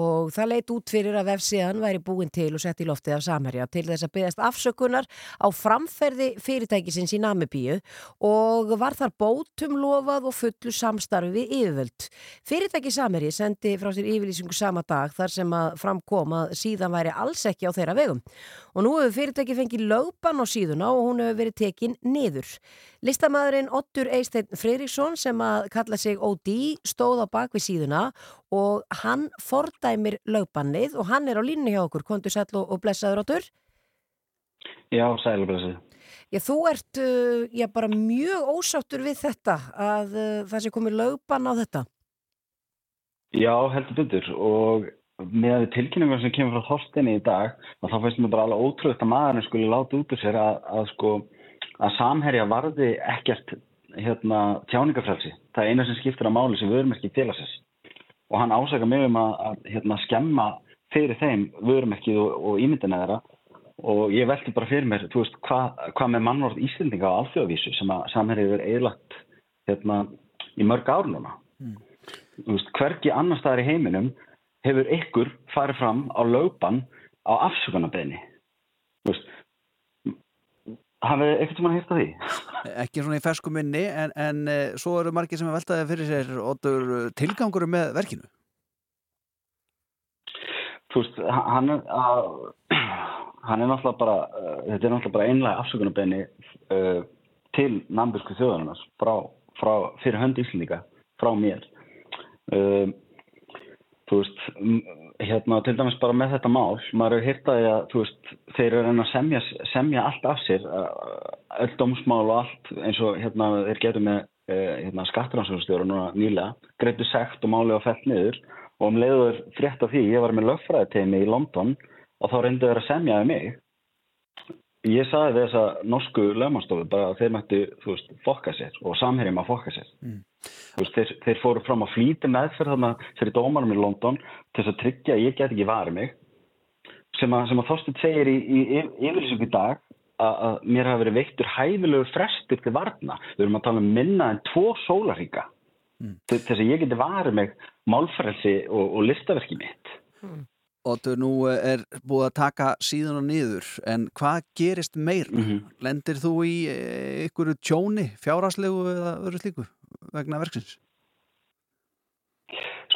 og það leit út fyrir að vefsíðan væri búin til og sett í loftið af Samherja til þess að byggast afsökunar á framferði fyrirtækisins í Namibíu og var þar bótum lofað og fullu samstarfi yfirvöld. Fyrirtæki Samherji sendi frá sér yfirlýsingu sama dag þar sem að framkom að síðan væri alls ekki á þeirra vegum. Og nú hefur fyrirtæki fengið lögban á síðuna og hún hefur verið tekin niður. Listamæðurinn Ottur Eisteinn Freiriksson sem að kalla sig OD stóð á bakvið síðuna og hann fordæmir lögbannið og hann er á línu hjá okkur. Kondur sæll og, og blessaður Ottur? Já, sælublessi. Já, þú ert uh, já, bara mjög ósáttur við þetta að uh, það sé komið lögbann á þetta. Já, heldur bundur og með tilkynningar sem kemur frá Þorstinni í dag og þá finnst mér bara alveg ótrúið að maðurinn skulle láta út úr sér að, að sko að samherja varði ekkert hérna, tjáningafrelsi. Það er eina sem skiptir á máli sem vörumerki félagsins. Og hann ásaka mig um að, að hérna, skemma fyrir þeim vörumerkið og, og ímyndina þeirra og ég velti bara fyrir mér, þú veist, hvað hva með mannvort Íslendinga á alþjóðavísu sem að samherja er eðlagt hérna, í mörg ár núna. Þú veist, hvergi annar staðar í heiminum hefur ykkur farið fram á lögbann á afsökunarbeðni. Þú veist, hafið ekkert sem hann heilt að því? Ekki svona í fersku minni en, en uh, svo eru margir sem er veltaði fyrir sér Oddur tilgangur með verkinu. þú veist, hann er hann er náttúrulega bara uh, þetta er náttúrulega bara einlega afsökunarbeini uh, til nambísku þjóðarinnar frá, frá fyrir hönd Íslendinga, frá mér uh, þú veist hérna til dæmis bara með þetta mál maður hefur hýrt að að, veist þeir eru að reyna að semja, semja allt af sér öll dómsmál og allt eins og hérna þeir getur með uh, hérna, skattrannsóknstjóra núna nýlega greiptu sekt og máli á fell niður. Og um leiður frétt af því ég var með lögfræðiteimi í London og þá reyndi þeir að semja við mig. Ég sagði við þessa norsku lögmanstofu bara að þeir mættu veist, fokka sér og samherjum að fokka sér. Veist, þeir, þeir fóru fram að flýti meðferð þarna fyrir dómarum í London til þess að tryggja að ég get ekki varið mig sem að, sem að Þorsteinn segir í, í, í yfirlýsing í dag að, að mér hafi verið veiktur hæfilegur frestur til varna. Við erum að tala um minna en tvo sólaríka Mm. til þess að ég geti varið mig málfrelsi og, og listaverki mitt. Óttu, nú er búið að taka síðan og niður, en hvað gerist meir? Lendir þú í eh, einhverju tjóni, fjárháslegu eða öðru slíku vegna verksins?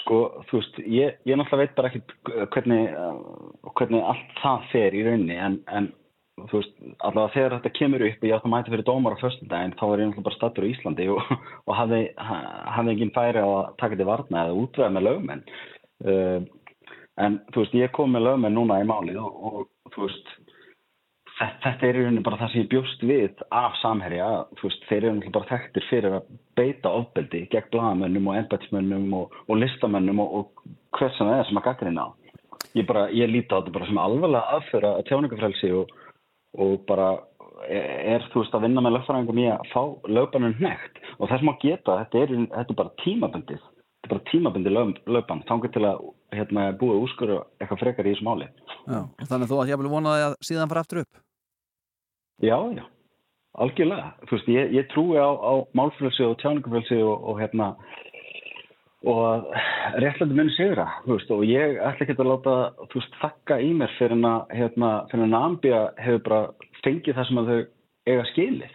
Sko, þú veist, ég, ég náttúrulega veit bara ekkert hvernig, uh, hvernig allt það fer í rauninni en, en þú veist, allavega þegar þetta kemur upp og ég átti að mæta fyrir dómar á föstundaginn þá var ég náttúrulega bara stattur í Íslandi og, og hafði, ha- hafði enginn færi á að taka til varna eða útveða með lögmenn uh, en þú veist, ég kom með lögmenn núna í málið og, og þú veist þetta, þetta er í rauninni bara það sem ég bjóst við af samherja, þú veist, þeir eru náttúrulega bara þekktir fyrir að beita ofbeldi gegn blagamönnum og embætismönnum og, og listamönnum og, og hver sem það er sem að gaggrina á. Ég bara, ég líti á þetta bara sem alvarlega aðföra að tjáningafrelsi og, og bara er, er, þú veist, að vinna með lögfræðingum í að fá lögbannum hnekt og þess má geta, þetta er, þetta er bara tímabundið, þetta er bara tímabundið lög, lögbann, þangar til að hérna, búið úrskur eitthvað frekar í þessu máli. Já, þannig þú að ég vil vona að síðan fara aftur upp? Já, já, algjörlega. Þú veist, ég, ég trúi á, á málfrelsi og tjáningafrelsi og, og hérna og réttlætti muni sigra, veist, og ég ætla ekki að láta, þú veist, þakka í mér fyrir að, hérna, fyrir að Ambia hefur bara fengið það sem að þau eiga skilið,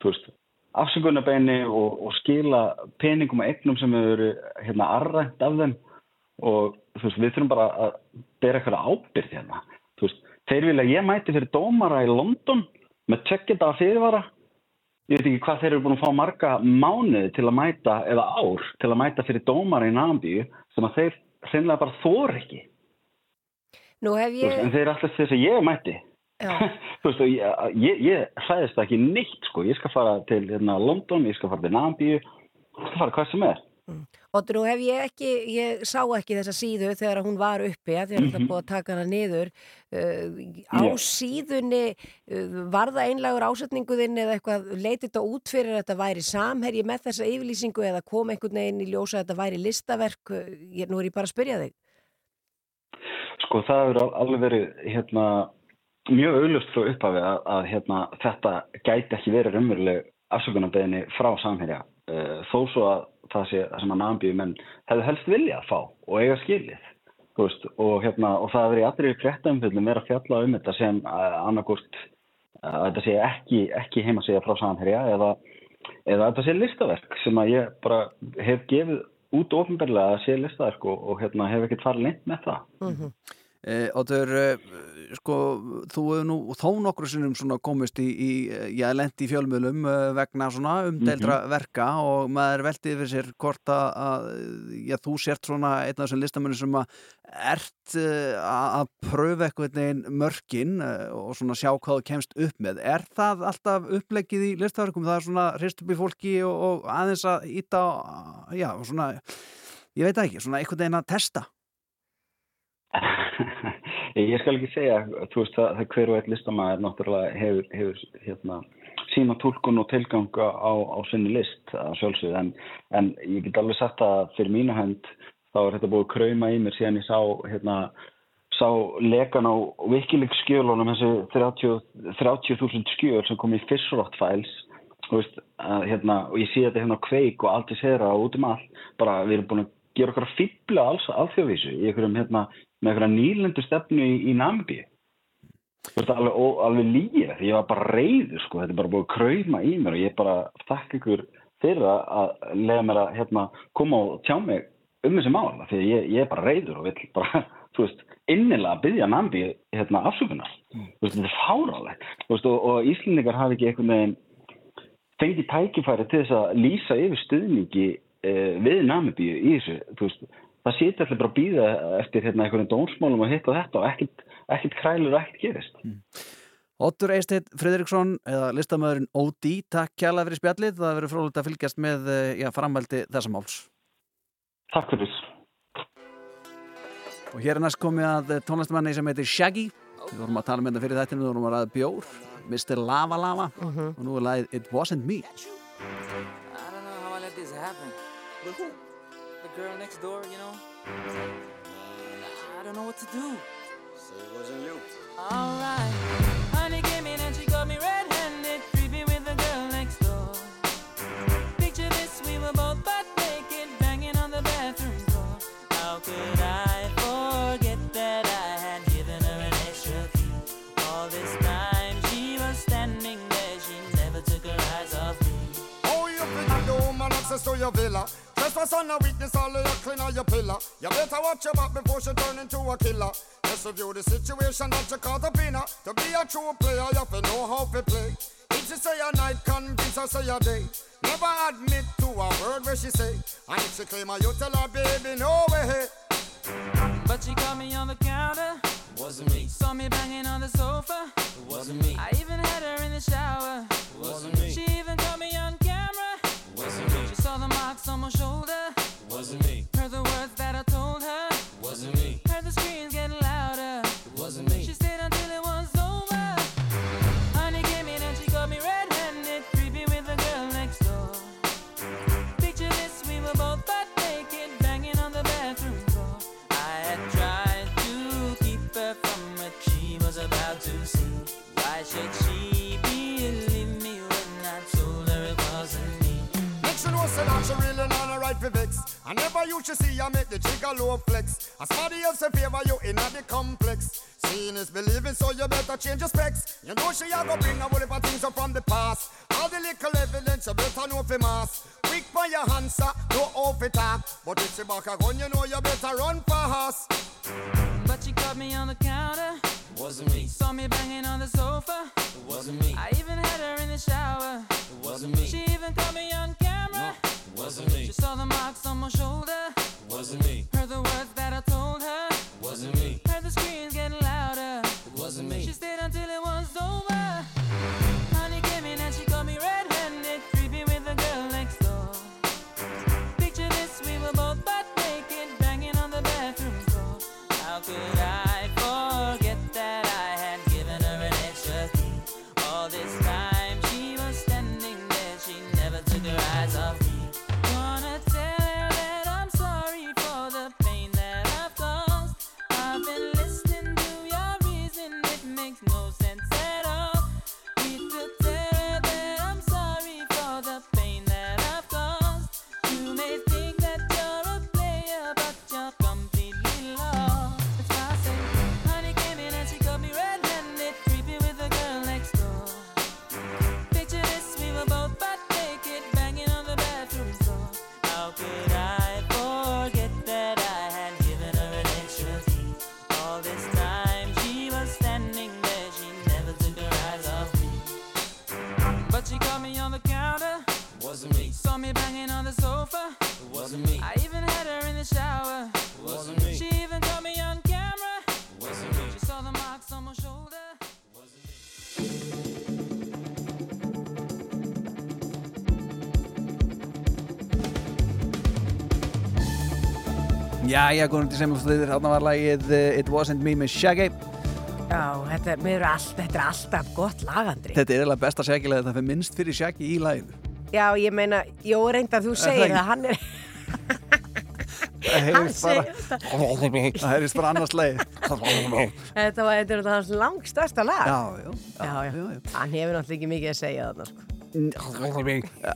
þú veist, afsökunarbeini og, og skila peningum og eignum sem hefur hérna, arrænt af þeim og, veist, við þurfum bara að bera eitthvað ábyrð hérna, þú veist, þeir vilja að ég mæti fyrir dómara í London með tökkita fyrirvara. Ég veit ekki hvað þeir eru búin að fá marga mánuði til að mæta, eða ár til að mæta fyrir dómara í Nambíu sem að þeir hreinlega bara þor ekki. Nú hef Þú veist, en ég, þeir eru alltaf þess að ég mæti. Þú veist, ég, ég, ég hræðist ekki neitt sko, ég skal fara til hérna, London, ég skal fara til Nambíu ég skal fara hvað sem er og nú hef ég ekki, ég sá ekki þessa síðu þegar hún var uppi, að því að það Mhm. búið að taka hana niður. Uh, á Já. síðunni uh, var það einlagur ásetninguðinn eða eitthvað, leitið þetta út fyrir að þetta væri samherji með þessa yfirlýsingu eða kom einhvern veginn í ljósa að þetta væri listaverk, Uh, ég, nú er ég bara að spyrja þig. Sko það al- alveg verið hérna, mjög auglust frá upphafi að, að hérna, þetta gæti ekki verið raunveruleg afsökunarbeginni frá samherja uh, þó svo að það sé sem að nambíu menn hefðu helst vilja að fá og eiga skilið veist, og, hérna, og það verið í allri fréttaumfjöldum verið að fjalla um þetta sem uh, annarkort að þetta sé ekki, ekki heima segja frá samherja eða, eða þetta sé listaverk sem að ég bara hef gefið út ofinberlega að sé listaverk og, og hérna, hef ekkert farið lengt með það Mhm. Eh, Óttur, eh, sko, þú hefur nú þó nokkru sinnum komist í, í eh, já, lendi í fjölmiðlum eh, vegna svona umdeldra verka og maður veldi yfir sér hvort að, já, þú sért svona einn af þessum listamönnum sem að ert eh, að pröfa eitthvað neginn mörkin eh, og svona sjá hvað þú kemst upp með. Er það alltaf upplegið í listaverkum? Það er svona hrist upp í fólki og, og aðeins að íta já, svona, ég veit ekki, svona einhvern veginn að testa. Ég skal ekki segja, þú veist að hver og eitt listamæður náttúrulega hefur, hefur hérna, sína tólkun og tilganga á, á sinni list að sjálfsögðu. En, en ég get alveg sagt að fyrir mínu hönd þá er þetta búið krauma í mér síðan ég sá hérna, sá lekan á Wikileaks skjölunum þessi 30 30.000 skjöl sem kom í Fishrot Files þú veist, að, hérna, og ég sé þetta hérna á kveik og allt í sera og út um allt. Bara við erum búin að gera okkar fýbla alls alþjóðvísu í einhverjum hérna með einhverja nýlendu stefnu í, í Namibíu Þú veist, alveg, alveg því ég var bara reyður, sko, þetta er bara búið að krauma í mér og ég bara þakka ykkur fyrir að lega mér að hérna, koma og tjá mig um þessi mál, af því að ég, ég er bara reyður og vill bara þú veist, innilega að byggja nambi hérna afsökunar. Þú veist, þetta er veist, og, og Íslendingar hafi ekki einhvern veginn fengið tækifæri til þess að lýsa yfir stuðningi eh, við Namibíu í þessu. Þú veist, það sýti allir bara að býða eftir hérna einhvern dónsmálum og hitt og þetta og ekkert, ekkert krælur og ekkert gerist. Ottur Eisteit Fridriksson eða listamöðurinn O.D. Takk kjærlega fyrir spjallið. Það verður frólægt að fylgjast með eh, já, framveldi þessa máls. Takk fyrir. Og hér er næst komið að eh, tónlistamanni sem heitir Shaggy. Við vorum að tala með þetta fyrir þættinu, við vorum að ræða bjór, Mr. Lava Lava og nú er lagið It Wasn't Me. I don't know how I let this happen. But who? Girl next door, you know? I don't know what to do. So it wasn't you. Alright. Watch your back before she turn into a killer. Just review the situation that you caught up in her. To be a true player, you have to know how to play. If she say a night, convince her say a day. Never admit to a word where she say. And if she claim her, you tell her, baby, no way. But she caught me on the counter. Wasn't me. Saw me banging on the sofa. Wasn't me. I even had her in the shower. Wasn't me. She even caught me on camera. Wasn't me. She saw the marks on my shoulder. Wasn't me. Wasn't me. I never you should see I make the trigger low flex. As somebody else in favor you in the complex. Seeing is believing, so you better change your specs. You know she a go bring a whole heap of things up from the past. All the little evidence you better know for mass. Quick for your answer, no off it talk. But if she back a gun, you know you better run fast. But she caught me on the counter. Wasn't me. Saw me banging on the sofa. Wasn't me. I even had her in the shower. Wasn't me. She even caught me on camera. Wasn't me. She saw the marks on my shoulder. Wasn't me. Heard the words that I told her. Wasn't me. Heard the screams getting louder. Wasn't me. She stayed until it was over. Jæja, góðum til sem þú þauðir, þarna var lagið eh, It Wasn't Me með Shaggy. Já, þetta er, er all, þetta er alltaf gott lagandri. Þetta er eiginlega besta Shaggy-lagið, það fyrir minnst fyrir Shaggy í laginu. Já, ég meina, jó, reyndar þú segir það, hann er... Það Hann heyrist bara, annars lagið. Þetta var, þetta er hans langstærsta lag. Já, já. já, já. Hann hefur náttúrulega ekki mikið að segja þarna, sko.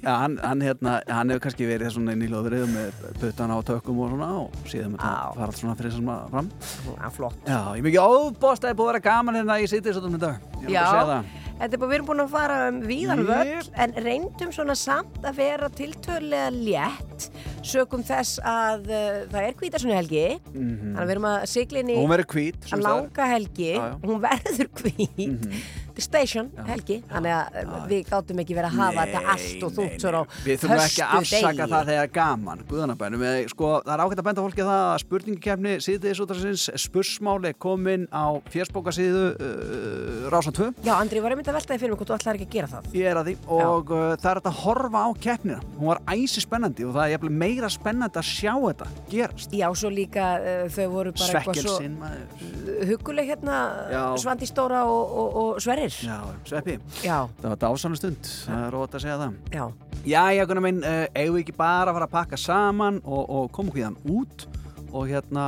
Hann, hann, hérna, hann hefur kannski verið svona inn í lóðrið með puttana á tökum og svona og síðan með það fara allt svona fyrir sem að fram. Já, flott. Já, ég mikið óbóst að það er búið að vera gaman hérna dag. Ég bara að segja það. þetta er bara, við erum búin að fara um víðan völl en reyndum svona samt að vera tiltölulega létt sögum þess að uh, það er kvítarsunni helgi Mhm. þannig að við erum að sigla inn í Hún verður hvít, að langa helgi. Já, já. hún verður hvít. The Station helgi þannig að uh, við gátum ekki verið að hafa þetta allt og þútt svo á Við þurfum ekki að afsaka föstudegi. það þegar gaman, guðanabænum. Sko, það er ágætt að benda fólki það að spurningakefni síðdegisútarsins spursmáli komin á fjersbókasíðu uh, Rása 2. Já, Andri, var einmitt að veltaði fyrir mig hvort þú ætlar ekki að gera það? Ég er að því og uh, það er meira spennandi að sjá þetta gerast. Já, svo líka uh, þau voru bara eitthvað svo Svekkelsin, huguleg hérna Já. Svandi Stóra og, og, og Sverrir Já, Sveppi. Já. Það var dásanna stund, það er rót að segja það. Já. Já, já, Gunnar minn, uh, eigum við ekki bara að fara að pakka saman og, og koma okkur þann út og hérna,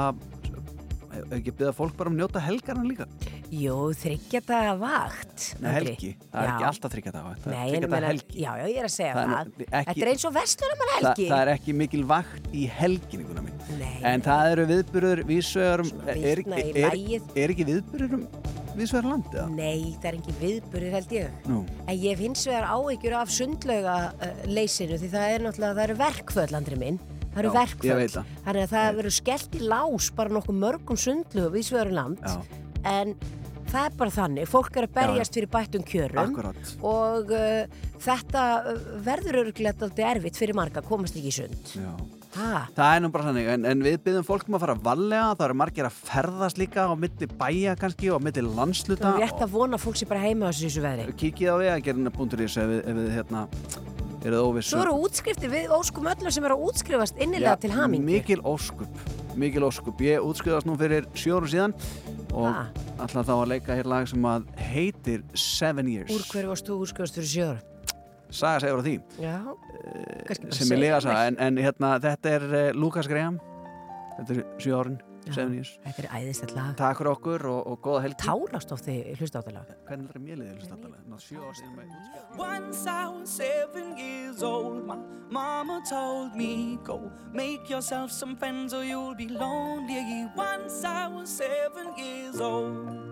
hefur ekki byggða fólk bara um að njóta helgarna líka? Jú, þryggja daga vakt Nei, helgi, það er ekki alltaf þryggja daga vakt, það Nei, en þriggja ég daga meina, helgi. já, já, ég er að segja Það það, er ekki- Þetta er eins og verslunumann Þa, helgi það er ekki mikil vakt í helginni, Gunnar minn. Nei. En það eru viðburður vísvegar um, er, er, er, er ekki viðburður um vísvegar land, eða? Nei, það er ekki viðburðir held ég Nú, En ég hins vegar áhyggjur af sundlauga uh, leysinu því það er náttúrulega, það eru verkföll andri minn Það eru Já, veit það. Þannig að það verður skellt í lás bara nokkuð mörgum sundlögu við svöru land Já. En það er bara þannig, fólk er að berjast fyrir bættum kjörum Akkurat. og uh, þetta uh, verður örgulegt aldrei erfitt fyrir marga að komast ekki í sund já. Ha, Það er nú bara þannig, en, en við byggjum fólk um að fara varlega, það eru margir að ferðast líka á milli bæja kannski og á milli landsluta er rétt að vona að fólk sé bara heima á þessu þessu veðri Kikið á vegagerina.is ef, við- ef við hérna eruð óvissu Svo eru útskriftir við óskum öllum sem eru að útskrifast innilega til hamingu Mikil óskup, mikil óskup. Ég útskrifast nú fyrir sjóru síðan og Ah. ætla þá að leika hér lag sem að heitir Seven Years. Úr hverju varst þú útskrifast fyrir sjöður? Saga segur á því. Já, kannski bara sem er segja lega mér. saga en, en hérna, þetta er uh, Lukas Graham. Þetta er sjö Þetta er æðislegt lag Takk fyrir okkur og, og góða helgi Tárast ofti hlusta á þetta lag Hvernig er þetta mér liðið hlusta á þetta lag? Ná, Sjö ár síðan með Once I was seven years old, my mama told me, Go make yourself some friends or you'll be lonely. Once I was seven years old.